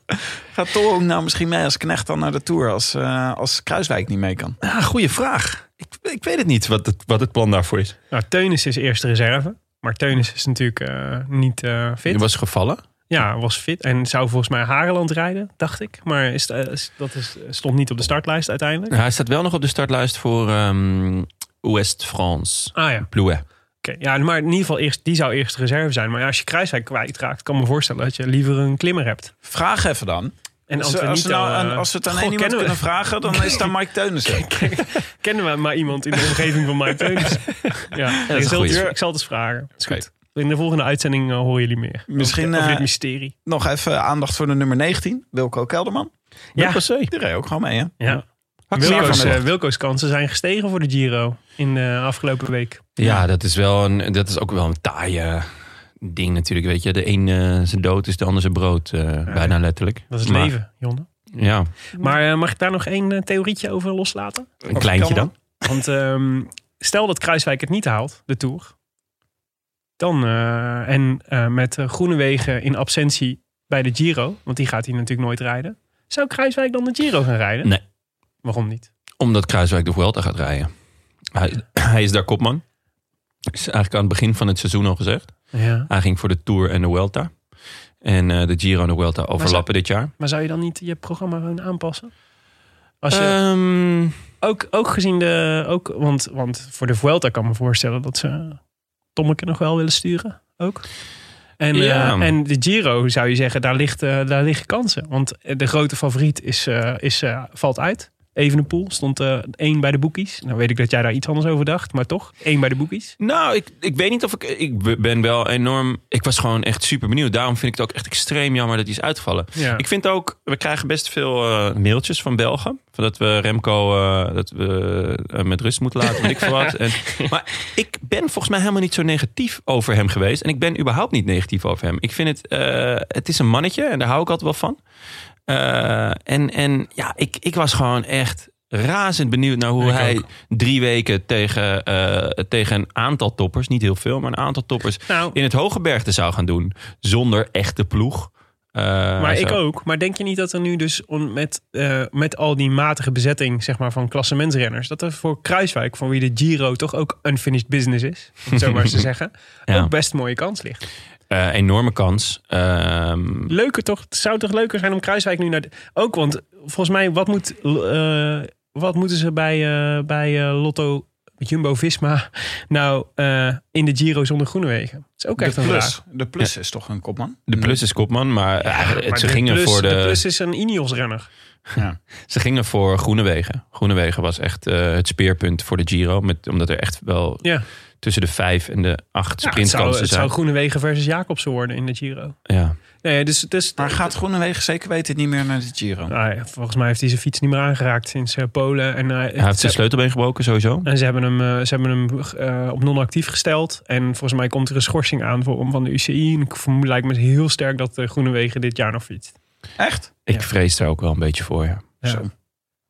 Gaat Tolhoek nou misschien mee als knecht dan naar de Tour... als, eh, als Kruiswijk niet mee kan? Ah, goeie vraag. Ik, ik weet het niet wat het, wat het plan daarvoor is. Nou, Teunis is eerste reserve. Maar Teunis is natuurlijk eh, niet eh, fit. Die was gevallen. Ja, was fit. En zou volgens mij Hageland rijden, dacht ik. Maar is, eh, is- dat is, stond niet op de startlijst uiteindelijk. Hij staat wel nog op de startlijst voor ehm Ouest-France. Ah ja, Plouet. oké. Ja, maar in ieder geval, eerst, die zou eerste reserve zijn. Maar ja, als je Kruiswijk kwijtraakt, kan ik me voorstellen dat je liever een klimmer hebt. Vraag even dan. En Als, we- als, we nou aan- als we het aan Goh, één iemand we- kunnen vragen... dan is het Mike Teunissen. Kennen we maar iemand in de omgeving van Mike Teunis? Ja, ik, zal het, goeie. ik zal het eens vragen. Is Oké. goed. In de volgende uitzending eh, horen jullie meer. Misschien, over, over eh, dit mysterie. Nog even aandacht voor de nummer 19. Wilco Kelderman. Ja, Die reed ook gewoon mee, hè? ja. Wilco's, eh. Wilco's kansen zijn gestegen voor de Giro in de afgelopen week. Ja, dat is, wel een, dat is ook wel een taaie ding natuurlijk. Weet je, de een eh, zijn dood is de ander zijn brood. eh, bijna letterlijk. Dat is het Maar- leven, Jonne. Ja, Maar mag ik daar nog één theorietje over loslaten? een kleintje dan. Want ehm, stel dat Kruiswijk het niet haalt, de Tour. Dan, eh, en eh, met eh, Groenewegen in absentie bij de Giro. Want die gaat hij natuurlijk nooit rijden. Zou Kruiswijk dan de Giro gaan rijden? Nee. Waarom niet? Omdat Kruiswijk de Vuelta gaat rijden. Hij, hij is daar kopman. Is eigenlijk aan het begin van het seizoen al gezegd. Ja. Hij ging voor de Tour en de Vuelta. En de Giro en de Vuelta overlappen dit jaar. Maar zou je dan niet je programma gewoon aanpassen? Als je, Ehm, ook, ook gezien de... Ook, want, want voor de Vuelta kan ik me voorstellen dat ze Tommeke nog wel willen sturen. Ook. En, Ja. eh, en de Giro zou je zeggen, daar, ligt, eh, daar liggen kansen. Want de grote favoriet is, eh, is, valt uit. Evenepoel stond eh één bij de boekies. Nou weet ik dat jij daar iets anders over dacht. Maar toch, één bij de boekies. Nou, ik, ik weet niet of ik... Ik ben wel enorm... Ik was gewoon echt super benieuwd. Daarom vind ik het ook echt extreem jammer dat hij is uitgevallen. Ja. Ik vind ook... We krijgen best veel eh, mailtjes van Belgen. Van dat we Remco eh, dat we, met rust moeten laten. Ik wat. En, maar ik ben volgens mij helemaal niet zo negatief over hem geweest. En ik ben überhaupt niet negatief over hem. Ik vind het... het is een mannetje. En daar hou ik altijd wel van. Eh, en, en ja, ik, ik was gewoon echt razend benieuwd naar hoe Ik hij ook. drie weken tegen, eh, tegen een aantal toppers, niet heel veel, maar een aantal toppers Nou, in het hoge bergte zou gaan doen. Zonder echte ploeg. Eh, maar ik ook. Maar denk je niet dat er nu dus met, met al die matige bezetting zeg maar, van klassementsrenners... dat er voor Kruiswijk, van wie de Giro toch ook unfinished business is... om het zo maar eens te zeggen, Ja. ook best een mooie kans ligt. Eh, enorme kans. Ehm, Leuker toch? Het zou toch leuker zijn om Kruiswijk nu naar... De, ook, want volgens mij, wat, moet, eh, wat moeten ze bij, eh, bij eh, Lotto... Jumbo-Visma nou eh, in de Giro zonder Groenewegen? Dat is ook De vraag. plus, de plus is toch een kopman? de plus is kopman, maar, het- Maar ze, de gingen plus, voor de, de plus is een Ineos-renner. Ja. ze gingen voor Groenewegen. Groenewegen was echt eh, het speerpunt voor de Giro. Met, omdat er echt wel Ja. Tussen de vijf en de acht Ja, het zou, sprintkansen het zijn. zou Groenewegen versus Jacobsen worden in de Giro. Ja. Nee, dus, dus, Maar gaat Groenewegen zeker weten niet meer naar de Giro? Nou ja, volgens mij heeft hij zijn fiets niet meer aangeraakt sinds eh, Polen. En, eh, Hij heeft zijn sleutelbeen gebroken sowieso. en ze hebben hem, eh, ze hebben hem op non-actief gesteld. En volgens mij komt er een schorsing aan voor hem van de UCI. En ik vermoed lijkt me heel sterk dat de Groenewegen dit jaar nog fietst. Echt? Ik Ja. vrees daar ook wel een beetje voor, ja. Ja. Zo.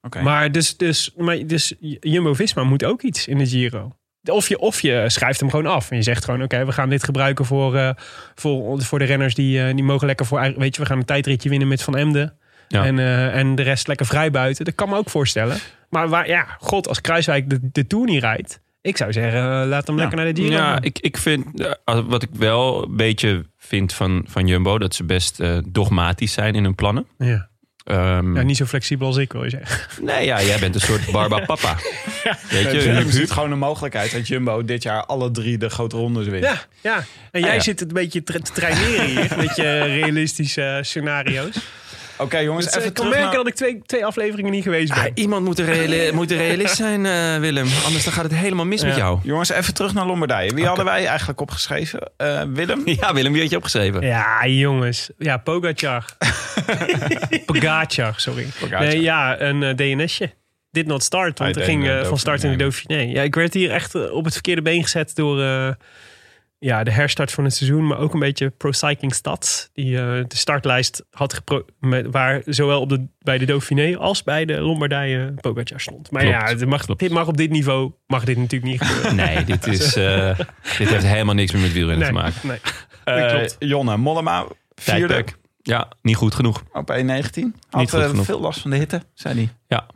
Oké. Maar dus, dus, maar dus Jumbo-Visma moet ook iets in de Giro. Of je, of je schrijft hem gewoon af. En je zegt gewoon, oké, we gaan dit gebruiken voor, eh, voor, voor de renners die, eh, die mogen lekker voor... Weet je, we gaan een tijdritje winnen met Van Emden. Ja. En, eh, en de rest lekker vrij buiten. Dat kan me ook voorstellen. Maar waar, ja, god, als Kruiswijk de, de Tour niet rijdt... Ik zou zeggen, laat hem Ja. lekker naar de Giro. Ja, ik, ik vind, wat ik wel een beetje vind van, van Jumbo, dat ze best dogmatisch zijn in hun plannen. ja. Ehm, Ja, niet zo flexibel als ik, wil je zeggen. Nee, ja, jij bent een soort Barba Papa. Weet je, Er Huub, zit gewoon een mogelijkheid dat Jumbo dit jaar alle drie de grote rondes wint. Ja, ja. En jij Ah, ja. zit het een beetje te traineren hier. Met je realistische scenario's. Oké jongens, Dus, even ik kan merken naar... dat ik twee, twee afleveringen niet geweest ben. Ah, iemand moet reali- moet realist zijn, eh, Willem. Anders dan gaat het helemaal mis met jou. Jongens, even terug naar Lombardije. Wie hadden wij eigenlijk opgeschreven? Eh, Willem? Ja, Willem, wie had je opgeschreven? Ja, jongens. Ja, Pogacar. Pogacar, sorry. Pogacar. Nee, ja, een eh, DNSje. Did not start, want Hij er ging eh, van start in de Dauphiné. Ja, ik werd hier echt eh, op het verkeerde been gezet door eh, ja, de herstart van het seizoen. Maar ook een beetje Pro Cycling Stats. Die eh, de startlijst had gepro met, waar zowel op de, bij de Dauphiné als bij de Lombardije Pogacar stond. Maar Klopt, ja, het mag, dit mag op dit niveau mag dit natuurlijk niet gebeuren. Nee, dit, is, eh, dit heeft helemaal niks meer met wielrennen te maken. nee. Eh, klopt. Jonne, Mollema, vierde Tijdperk. Ja, niet goed genoeg. op 1.19. Had Niet goed genoeg. veel last van de hitte, zei hij. Ja,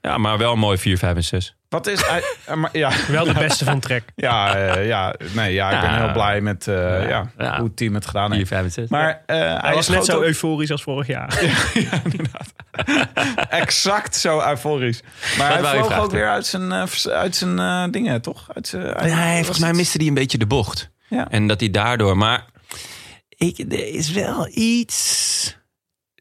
ja maar wel mooi 4, 5 en 6. Wat is... hij- eh, maar, ja, Wel de beste van trek. ja, eh, ja, nee, ja, ik ben Ja. heel blij met eh, ja, Ja. hoe het team het gedaan 4, heeft. 5 en 6. Maar eh, hij, Hij was net schoot zo ook euforisch als vorig jaar. exact zo euforisch. Maar hij wou je vloog vragen? ook weer uit zijn, eh, vers- uit zijn eh, dingen, toch? Uit zijn, Nee, was volgens mij het- miste hij een beetje de bocht. Ja. En dat hij daardoor... Maar ik, er is wel iets...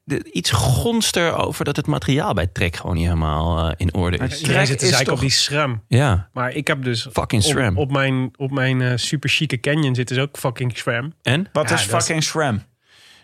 de- Iets gonster over dat het materiaal bij Trek gewoon niet helemaal eh, in orde is. Te is zeiken op toch- die SRAM. Ja, Maar ik heb dus fucking op, SRAM. op mijn, op mijn eh, super chique canyon zit dus ook fucking SRAM. En? Wat Ja, is fucking SRAM?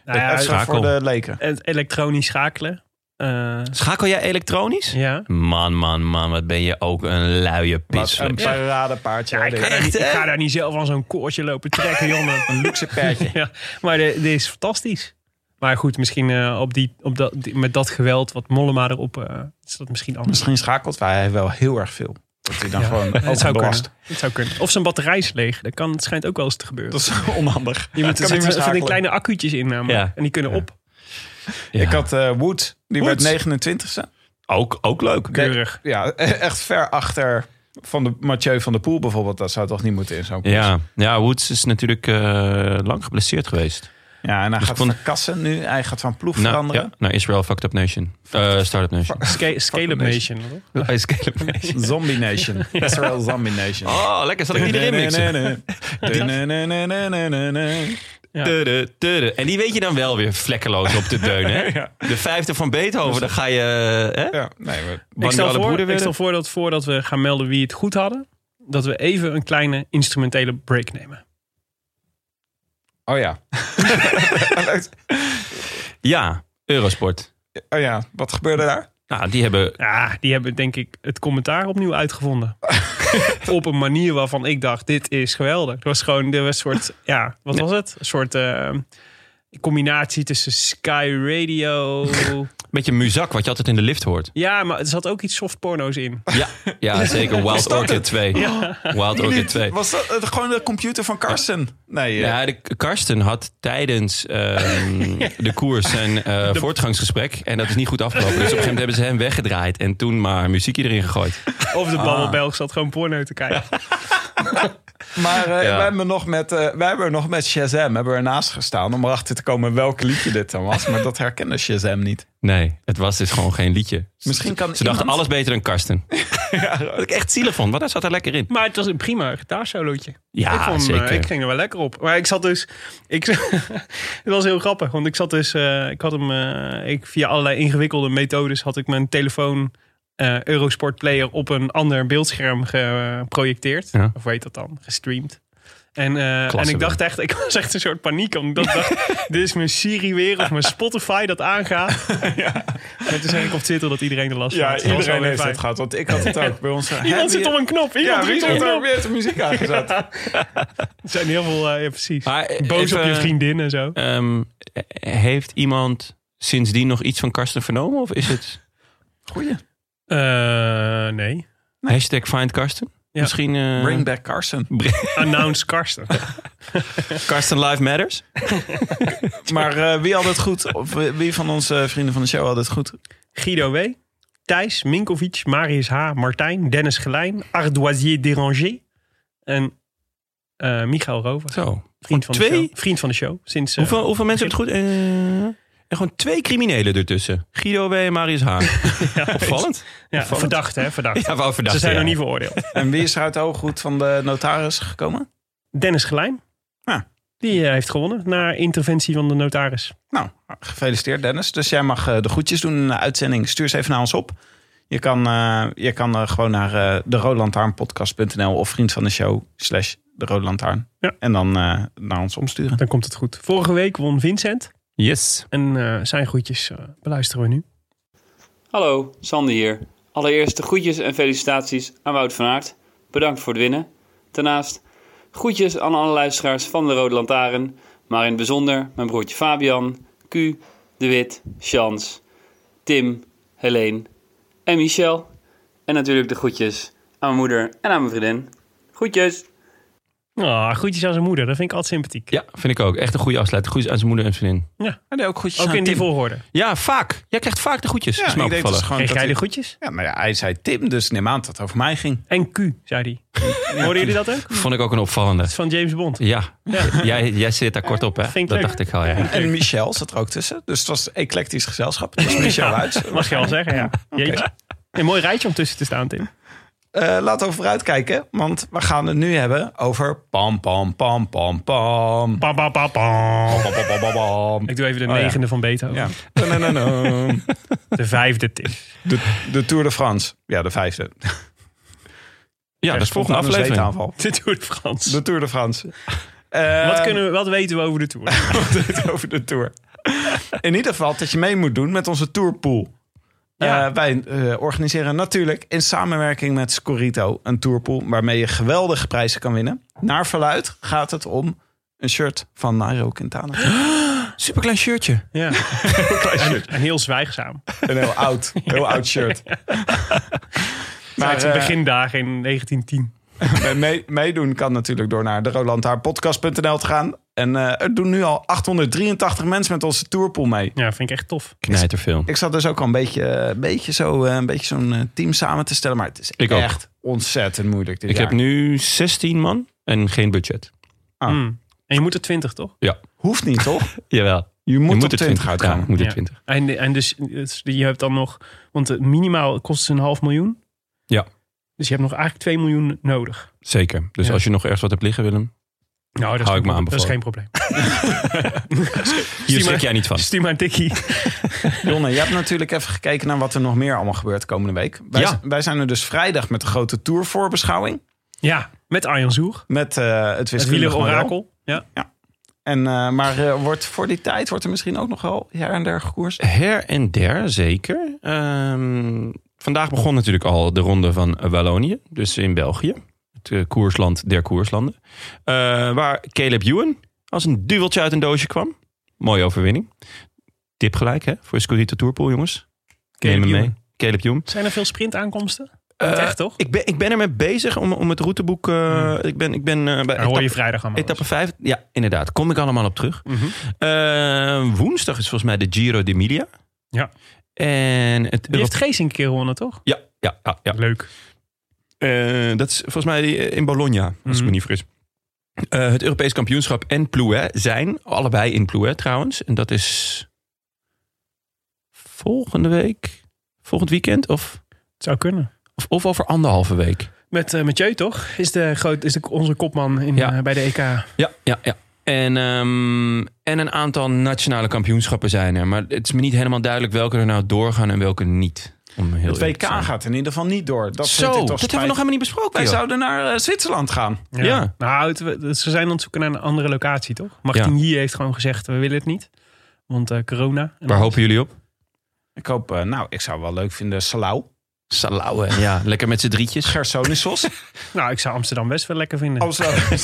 Nou ja, schakel. voor de leken. het elektronisch schakelen. Eh, Schakel jij elektronisch? ja. Man, man, man, wat ben je ook een luie Wat een paradepaardje. Ja, ik, ga dit. daar niet, ik ga daar niet zelf aan zo'n koordje lopen trekken, jongen. Een luxe paardje. ja, maar de- dit is fantastisch. Maar goed, misschien eh, op die, op dat, die- met dat geweld wat Mollema erop... eh, is dat misschien anders. Misschien schakelt hij heeft wel heel erg veel. Dat hij dan Ja, gewoon het zou kunnen. Het zou kunnen. Of zijn batterij is leeg. Dat kan, het schijnt ook wel eens te gebeuren. Dat is onhandig. je moet er schakelen. kleine accu'tjes in namelijk. Ja. En die kunnen op. Ja. Ik had eh Wood, die werd 29ste. ook, ook leuk. Keurig. Ja, echt ver achter van de Mathieu van der Poel bijvoorbeeld. Dat zou toch niet moeten in zo'n koers. Ja, ja Woods is natuurlijk eh, lang geblesseerd geweest. Ja, en hij Dus gaat ik vond- verkassen nu. Hij gaat van ploeg Nou, veranderen. ja, naar Israel Fucked Up Nation. Eh Startup Nation. Sca- Scale-up Nation. hoor. Oh, Scale-up Nation. Zombie Nation. Israel Zombie Nation. Oh, lekker. Zal ik niet erin mixen? Ja. Tudu, tudu. En die weet je dan wel weer vlekkeloos op te deunen. Hè? Ja. De vijfde van Beethoven, dan ga je... Hè? Ja, nee, maar Ik stel, voor, ik stel voor dat voordat we gaan melden wie het goed hadden... dat we even een kleine instrumentele break nemen. Oh ja. Ja, Eurosport. Oh ja, wat gebeurde daar? Nou, die hebben... Ja, die hebben denk ik het commentaar opnieuw uitgevonden. Op een manier waarvan ik dacht, dit is geweldig. Het was gewoon dit was een soort, ja, wat was het? Een soort, eh, combinatie tussen Sky Radio. Beetje muzak, wat je altijd in de lift hoort. ja, maar er zat ook iets soft porno's in. Ja, ja zeker. Wild Orchid het? 2. Wild Orchid 2. Was dat eh, gewoon de computer van Karsten? Nee, eh, Ja, de, Karsten had tijdens ehm, de koers zijn eh, voortgangsgesprek. En dat is niet goed afgelopen. Dus op een gegeven moment hebben ze hem weggedraaid. En toen maar muziekje erin gegooid. Of de Babbelbelg zat gewoon porno te kijken. Maar eh, Ja. wij, hebben nog met, eh, wij hebben nog met Shazam hebben we ernaast gestaan om erachter te komen welk liedje dit dan was. Maar dat herkende Shazam niet. Nee, het was dus gewoon geen liedje. Misschien kan Ze dachten alles beter dan Karsten. Wat ik echt zielig vond, want hij zat er lekker in. Maar het was een prima gitaarsolootje. Ja, ik, vond, eh, zeker. ik ging er wel lekker op. Maar ik zat dus... Ik, het was heel grappig, want ik zat dus... eh, ik had hem... eh, ik, via allerlei ingewikkelde methodes had ik mijn telefoon... eh, Eurosport Player op een ander beeldscherm geprojecteerd. Ja. Of hoe heet dat dan? Gestreamd. En, eh, en ik dacht echt, ik was echt een soort paniek. Ik dacht, dit is mijn Siri weer of mijn Spotify dat aangaat. En toen zei ik op Twitter dat iedereen er last van Ja, had. Was iedereen heeft het gehad. Want ik had het ook bij ons. Iemand zit op een knop. Iemand Ja, drukt op er knop. weer de muziek aangezet? Er zijn heel veel, eh, ja precies. Maar, eh, Boos op je vriendin en zo. ehm, eh, heeft iemand sindsdien nog iets van Karsten vernomen? Of is het Goeie. Eh, nee. hashtag find Karsten? Ja. Misschien eh, Bring back Carson. Announce Karsten. Karsten Live Matters? Maar eh, wie had het goed? Of wie van onze vrienden van de show had het goed? Guido W. Thijs, Minkovic, Marius H. Martijn, Dennis Gelijn, Ardoisier Déranger en eh Michael Rover. Zo. Vriend van, de twee? show. Vriend van de show. Sinds, eh, Hoeveel, hoeveel mensen hebben het goed? Eh, en gewoon twee criminelen ertussen. Guido W. en Marius H. Opvallend. ja, verdacht hè, verdacht. Ja, wel verdacht. Ze zijn ja. nog niet veroordeeld. En wie is er uit de hooggoed van de notaris gekomen? Dennis Gelijn. Ja. Die eh, heeft gewonnen na interventie van de notaris. Nou, gefeliciteerd Dennis. Dus jij mag eh, de groetjes doen in de uitzending. Stuur ze even naar ons op. Je kan, eh, je kan gewoon naar de roodlantaarnpodcast.nl of vriend van de show slash de Rode Lantaarn. Ja. En dan eh, naar ons omsturen. Dan komt het goed. Vorige week won Vincent. Yes. En eh, zijn groetjes eh, beluisteren we nu. Hallo, Sander hier. Allereerst de groetjes en felicitaties aan Wout van Aert. Bedankt voor het winnen. Daarnaast groetjes aan alle luisteraars van de Rode Lantaarn. Maar in het bijzonder mijn broertje Fabian, Q, De Wit, Chans, Tim, Helene en Michel. En natuurlijk de groetjes aan mijn moeder en aan mijn vriendin. Groetjes! Ah, groetjes aan zijn moeder. Dat vind ik altijd sympathiek. Ja, vind ik ook. Echt een goede afsluiting. Groetjes aan zijn moeder en vriendin. Ja. En ook groetjes Ook aan in die volgorde. Ja, vaak. Jij krijgt vaak de groetjes. Ja, is me ik denk dat opgevallen. is gewoon Kreeg dat jij de groetjes? Ja, maar ja, hij zei Tim, dus neem aan dat het over mij ging. En Q, zei hij. Hoorden jullie dat ook? Vond ik ook een opvallende. is van James Bond. Ja, jij, jij zit daar kort op, hè? Vind ik Dat leuk. dacht ik al, ja. En Michel zat er ook tussen. Dus het was eclectisch gezelschap. Dus Michel uit. Mag je wel zeggen, ja. Jeetje. Een mooi rijtje om tussen te staan, Tim. Eh, laten we vooruitkijken, want we gaan het nu hebben over pam pam pam pam pam. Pam, pam, pam, pam. Pam, pam, pam, pam, pam. Ik doe even de Oh, ja. negende van Beethoven. Ja. De vijfde, Tim. De, de Tour de France. Ja, de vijfde. Ja, dat is volgende aflevering. zweetaanval. De Tour de France. De Tour de France. Eh, Wat, kunnen we, wat weten we over de Tour? dit over de Tour. In ieder geval dat je mee moet doen met onze Tourpool. Ja. Eh, wij eh, organiseren natuurlijk in samenwerking met Scorito een Tourpool... waarmee je geweldige prijzen kan winnen. Naar verluid gaat het om een shirt van Nairo Quintana. Superklein shirtje. Ja. En, en heel zwijgzaam. Een heel oud, heel oud shirt. Maar het eh, begindagen in 1910. mee- meedoen kan natuurlijk door naar de rolandhaarpodcast.nl te gaan. En eh, er doen nu al 883 mensen met onze Tourpool mee. Ja, vind ik echt tof. Knijterveel. Ik zat dus ook al een beetje, een beetje zo, eh, een beetje zo'n eh, team samen te stellen. Maar het is Ik ook. echt ontzettend moeilijk dit Ik jaar. heb nu 16 man en geen budget. Ah. Mm. En je moet er 20, toch? Hoeft niet, toch? Jawel. Je moet, Je op 20 Ja, uitkomen. moet er Ja. 20. En, en dus dus je hebt dan nog... Want het minimaal kost ze een half miljoen. Ja. Dus je hebt nog eigenlijk 2 miljoen nodig. Zeker. Dus Ja. als je nog ergens wat hebt liggen, Willem, Nou, dat is, Hou ik geen, me probleem. dat is geen probleem. hier schrik jij niet van. Stuur maar een tikkie. Jonne, je hebt natuurlijk even gekeken naar wat er nog meer allemaal gebeurt komende week. Wij, Ja. wij zijn er dus vrijdag met de grote tour voorbeschouwing. Ja, met Arjan Zoer. Met eh, het Het wiskundige model. wielerorakel. Ja. En, eh, maar eh, wordt voor die tijd wordt er misschien ook nog wel her en der gekoerst. Her en der, zeker. Ehm, vandaag begon natuurlijk al de ronde van Wallonië, dus in België. Het eh, koersland der koerslanden. Eh, waar Caleb Ewan als een duveltje uit een doosje kwam. Mooie overwinning. Tip gelijk hè, voor Scorito Tourpool, jongens. Neem hem mee. Ewan. Caleb Jong. Zijn er veel sprintaankomsten? Niet echt, toch? Ik ben, ik ben ermee bezig om, om het routeboek... eh, Ik ben, ik ben eh, bij Daar hoor je etappe, vrijdag allemaal. etappe 5. Ja, inderdaad. Kom ik allemaal op terug. Mhm. Woensdag is volgens mij de Giro d'Emilia. Ja. En het Die heeft Geesink een keer gewonnen, toch? Ja, ja, ja, ja. Leuk. Eh, dat is volgens mij eh, in Bologna, als ik Mhm. me niet vergis. Eh, het Europees kampioenschap en Plouet zijn allebei in Plouet trouwens. En dat is volgende week, volgend weekend of, Het zou kunnen. of, of over anderhalve week. Met uh, Mathieu, toch? Is, de groot, is de, onze kopman in, Ja. bij de EK. Ja, ja, ja. En, ehm, en een aantal nationale kampioenschappen zijn er. Maar het is me niet helemaal duidelijk welke er nou doorgaan en welke niet. Om heel Het WK gaat in ieder geval niet door. Dat Zo, vind ik dat hebben we nog helemaal niet besproken. Wij joh. zouden naar eh, Zwitserland gaan. Ja. Nou, het- ze zijn aan het zoeken naar een andere locatie, toch? Martigny heeft gewoon gezegd, we willen het niet. Want eh, corona. En Waar hopen jullie op? Ik hoop, eh, nou, ik zou wel leuk vinden Salau. Salauwe, ja. Lekker met z'n drietjes. Gersonisos. Nou, ik zou Amsterdam best wel lekker vinden. Amsterdam.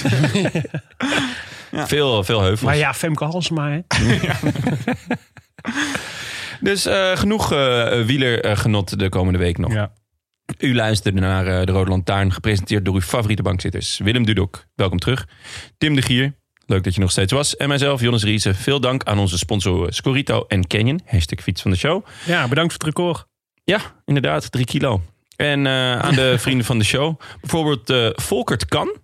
Veel, veel heuvels. Maar ja, Femke Halsema, hè? Dus eh, genoeg eh wielergenot de komende week nog. Ja. U luisterde naar eh, De Rode Lantaarn, gepresenteerd door uw favoriete bankzitters. Willem Dudok, welkom terug. Tim de Gier, leuk dat je nog steeds was. En mijzelf, Jonas Riese. Veel dank aan onze sponsoren Scorito en Canyon. Hashtag fiets van de show. Ja, bedankt voor het record. Ja, inderdaad, drie kilo. En eh, aan de vrienden van de show. Bijvoorbeeld eh, Volkert Kan,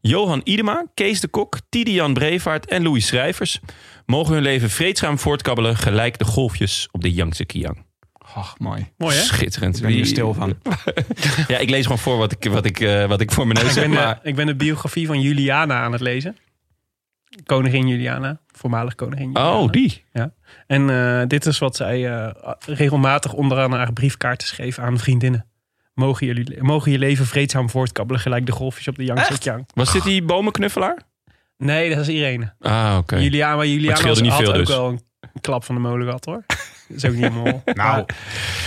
Johan Idema, Kees de Kok, Tidian Brevaart en Louis Schrijvers. Mogen hun leven vreedzaam voortkabbelen, gelijk de golfjes op de Yangtze Kiang. Ach, mooi. Mooi, hè? Schitterend. Ik ben hier stil van. Ja, ik lees gewoon voor wat ik, wat ik, eh, wat ik voor mijn neus Ik heb. ben, Maar de, ik ben de biografie van Juliana aan het lezen. Koningin Juliana. Voormalig koningin Juliana. Oh, die. En eh, dit is wat zij eh, regelmatig onderaan haar briefkaarten schreef aan vriendinnen. Mogen, jullie, mogen je leven vreedzaam voortkabbelen, gelijk de golfjes op de Yangtze Kiang. Was dit die bomenknuffelaar? Nee, dat is Irene. Ah, oké. Juliana, maar Juliana scheelde niet had veel ook dus. wel een, klap van de molen gehad, hoor. Dat is ook niet helemaal... Nou,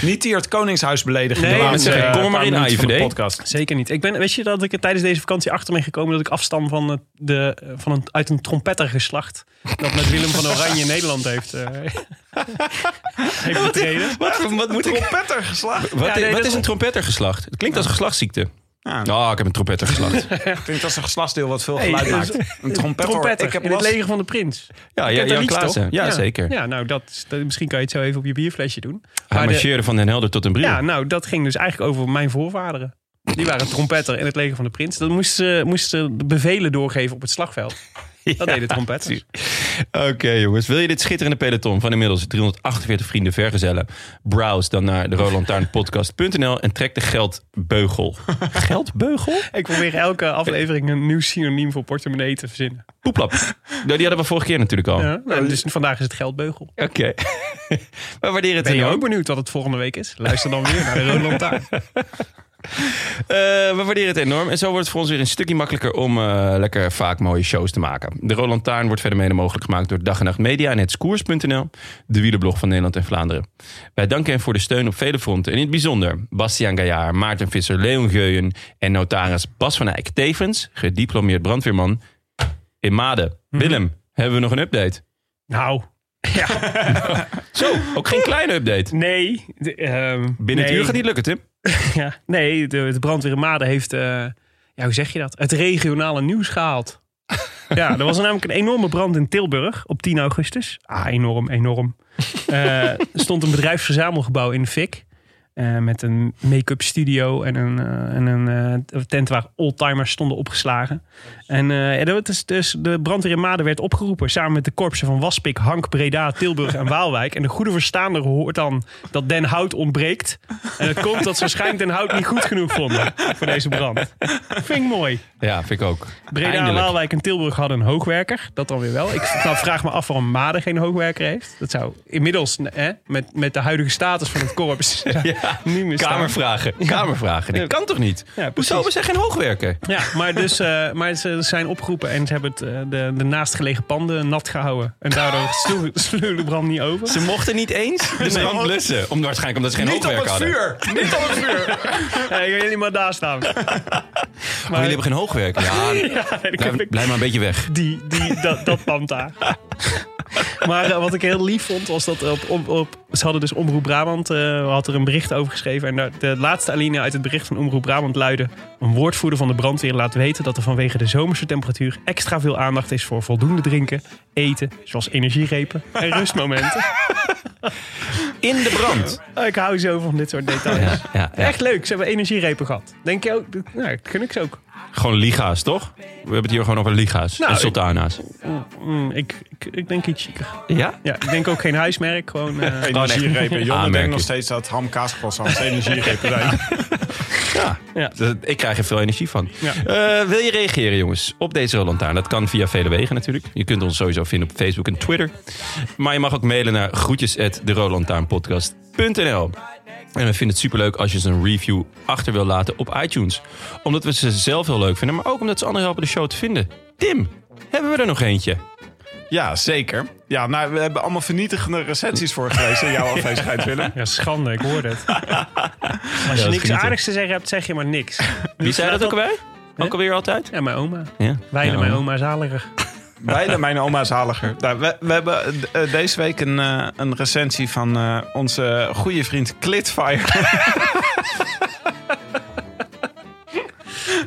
niet hier het Koningshuis beledigen. Nee, de dat laatste, zeg ik. eh, Kom maar in, de podcast. Zeker niet. Ik ben, weet je dat ik er tijdens deze vakantie achter ben gekomen dat ik afstam van, het, de, van een, uit een trompettergeslacht. Dat met Willem van Oranje Nederland heeft, eh heeft betreden. Wat, wat moet ik... Trompetter geslagen. Wat, Ja, nee, wat is een trompettergeslacht? Het klinkt als een geslachtsziekte. Ja, Oh, ik heb een trompettergeslacht. ik denk dat is een geslachtsdeel wat veel geluid dus- maakt. Een trompetter. Trompetter Ik heb in het leger van de prins. Ja, ja Jan Klaassen. Ja, zeker. Ja, nou, dat, dat- misschien kan je het zo even op je bierflesje doen. Hij Maar de- van Den Helder tot een bril. ja, nou, dat ging dus eigenlijk over mijn voorvaderen. Die waren trompetter in het leger van de prins. Dat moesten moesten de bevelen doorgeven op het slagveld. Dat deden trompetters. Oké jongens, wil je dit schitterende peloton van inmiddels 348 vrienden vergezellen? Browse dan naar de rolandtaarnpodcast.nl en trek de geldbeugel. Geldbeugel? Ik probeer elke aflevering een nieuw synoniem voor portemonnee te verzinnen. Poeplap. Nou, Die hadden we vorige keer natuurlijk al. Ja, nou, dus vandaag is het geldbeugel. Oké. we waarderen het Ben je ook benieuwd wat het volgende week is? Luister dan weer naar de Lantaarn. Eh, we waarderen het enorm. En zo wordt het voor ons weer een stukje makkelijker om eh, lekker vaak mooie shows te maken. De Roland Taarn wordt verder mede mogelijk gemaakt door Dag en Nacht Media en het Skoers.nl, de wielerblog van Nederland en Vlaanderen. Wij danken hen voor de steun op vele fronten. En in het bijzonder Bastiaan Gaillard, Maarten Visser, Leon Geuyen en notaris Bas van Eyck. Tevens gediplomeerd brandweerman in Maden. Willem, hebben we nog een update? Nou, ja, Zo, ook geen kleine update. nee. de, ehm, Binnen het nee. uur gaat niet lukken, Tim. Ja, nee, de, de brandweer in Maden heeft, eh, ja, hoe zeg je dat? Het regionale nieuws gehaald. ja, er was namelijk een enorme brand in Tilburg op 10 augustus. Ah, enorm, enorm. Eh, er stond een bedrijfsverzamelgebouw in de fik. eh, met een make-up studio en een, en een tent waar oldtimers stonden opgeslagen. En ja, dat is dus de brandweer in Maden werd opgeroepen samen met de korpsen van Waspik, Hank, Breda, Tilburg en Waalwijk. En de goede verstaander hoort dan dat Den Hout ontbreekt. En het komt dat ze waarschijnlijk Den Hout niet goed genoeg vonden voor deze brand. Vind ik mooi. Ja, vind ik ook. Breda, Eindelijk. Waalwijk en Tilburg hadden een hoogwerker. Dat dan weer wel. Ik nou, vraag me af waarom Maden geen hoogwerker heeft. Dat zou inmiddels hè, met, met de huidige status van het korps Ja, niet meer staan. kamervragen. Kamervragen. Dat kan toch niet? Ja. Hoezo? We zijn geen hoogwerker. Ja, maar, dus, eh, maar ze zijn opgeroepen en ze hebben het, eh, de, de naastgelegen panden nat gehouden. En daardoor sloeg, de brand niet over. Ze mochten niet eens de brand blussen. Om, waarschijnlijk omdat ze geen Niet op hoogwerk het hadden. vuur. Niet op het vuur. Ja, ik weet niet maar daar staan. Maar jullie hebben geen hoogwerk. Ja, blijf, blijf maar een beetje weg. die, die, dat, dat pand daar. Maar eh, wat ik heel lief vond, was dat op, op, op ze hadden dus Omroep Brabant, eh, had er een bericht over geschreven. En daar- de laatste alinea uit het bericht van Omroep Brabant luidde... Een woordvoerder van de brandweer laat weten dat er vanwege de zomerse temperatuur... extra veel aandacht is voor voldoende drinken, eten, zoals energierepen en rustmomenten. In de brand. Oh, ik hou zo van dit soort details. Ja, ja, ja. Echt leuk, ze hebben energierepen gehad. Denk je ook? Nou, dat gun ik ze ook. Gewoon liga's, toch? We hebben het hier gewoon over liga's Nou, en ik- sultana's. Mm, ik, ik, ik denk iets chiquer. Ja? Ja, ik denk ook geen huismerk, gewoon... eh, Energierepen. Aanmerking. denkt nog steeds dat ham kaascroissants energierepen zijn. Ja. Ja. Dus Ik krijg er veel energie van. Ja. Eh, wil je reageren, jongens, op deze Rolantaarn? Dat kan via vele wegen natuurlijk. Je kunt ons sowieso vinden op Facebook en Twitter. Maar je mag ook mailen naar groetjes@derolantaarnpodcast.nl. En we vinden het superleuk als je ze een review achter wil laten op iTunes. Omdat we ze zelf heel leuk vinden, maar ook omdat ze anderen helpen de show te vinden. Tim, hebben we er nog eentje? Ja, zeker. Ja, nou, we hebben allemaal vernietigende recensies voorgelezen in jouw afwezigheid, Willem. Ja, schande, ik hoorde het. Als je niks aardigs te zeggen hebt, zeg je maar niks. Wie zei dat ook alweer? Ook alweer altijd? Ja, mijn oma. Ja. Ja, mijn oma zaliger. Beide mijn oma zaliger. Nou, we, we hebben eh, deze week een, eh, een recensie van eh, onze goede vriend Clitfire.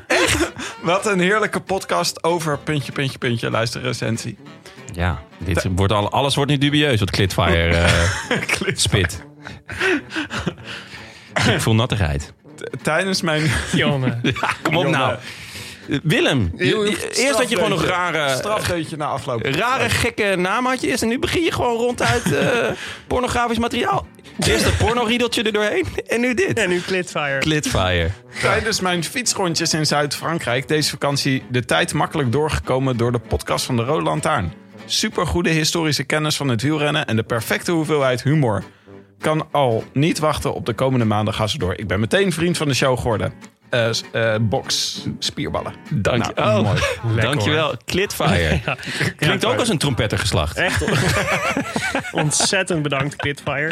Echt? Wat een heerlijke podcast over puntje, puntje, puntje. Luister recensie. Ja, dit wordt al, alles wordt nu dubieus wat Clitfire eh, spit. Ik voel nattigheid. Tijdens mijn... Jonne. Kom op Jongen. nou. Willem, je- Heel je- eerst had je gewoon nog rare, Strafdeutje na afloop. rare gekke naam had je eerst. En nu begin je gewoon ronduit eh, pornografisch materiaal. Eerst dat pornoriedeltje er doorheen en nu dit. En nu Clitfire. Clitfire. Tijdens mijn fietsrondjes in Zuid-Frankrijk deze vakantie de tijd makkelijk doorgekomen door de podcast van de Rode Lantaarn. Supergoede historische kennis van het wielrennen en de perfecte hoeveelheid humor. Kan al niet wachten op de komende maanden ga ze door. Ik ben meteen vriend van de show geworden. Eh, eh, box, spierballen. Dank je. Nou, oh, mooi. dankjewel. Clitfire. Klinkt ook als een trompettergeslacht. Echt ontzettend bedankt, Clitfire.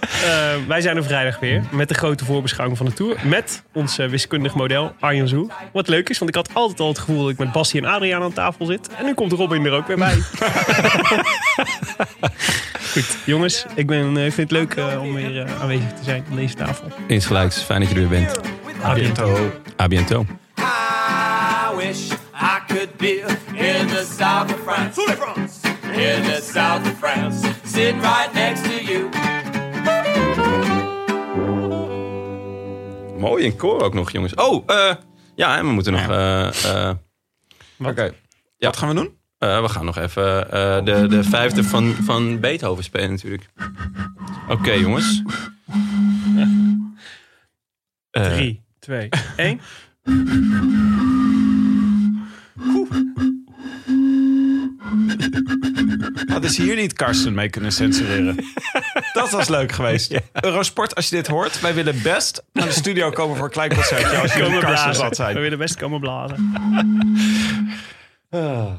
Eh, wij zijn er vrijdag weer met de grote voorbeschouwing van de Tour. Met ons wiskundig model Arjen Zoe. Wat leuk is, want ik had altijd al het gevoel dat ik met Bassie en Adriaan aan tafel zit. En nu komt Robin er ook weer bij. Goed, jongens. Ik ben, eh, vind het leuk eh, om weer aanwezig te zijn aan deze tafel. Insgelijks. Fijn dat je er weer bent. A bientôt. A biento. I wish I could be in the south of France. In the south of France. Sitting right next to you. Mooi in koor ook nog, jongens. Oh, eh, ja, en we moeten nog... eh, eh, Oké, wat gaan we doen? eh, we gaan nog even eh, de, de vijfde van, van Beethoven spelen natuurlijk. Oké, jongens. Eh, 3, 2, 1. Hadden ze hier niet Karsten mee kunnen censureren? Dat was leuk geweest. Eurosport, als je dit hoort, wij willen best naar de studio komen voor een klein concertje. Als jullie Karsten zat zijn. We willen best komen blazen. ah.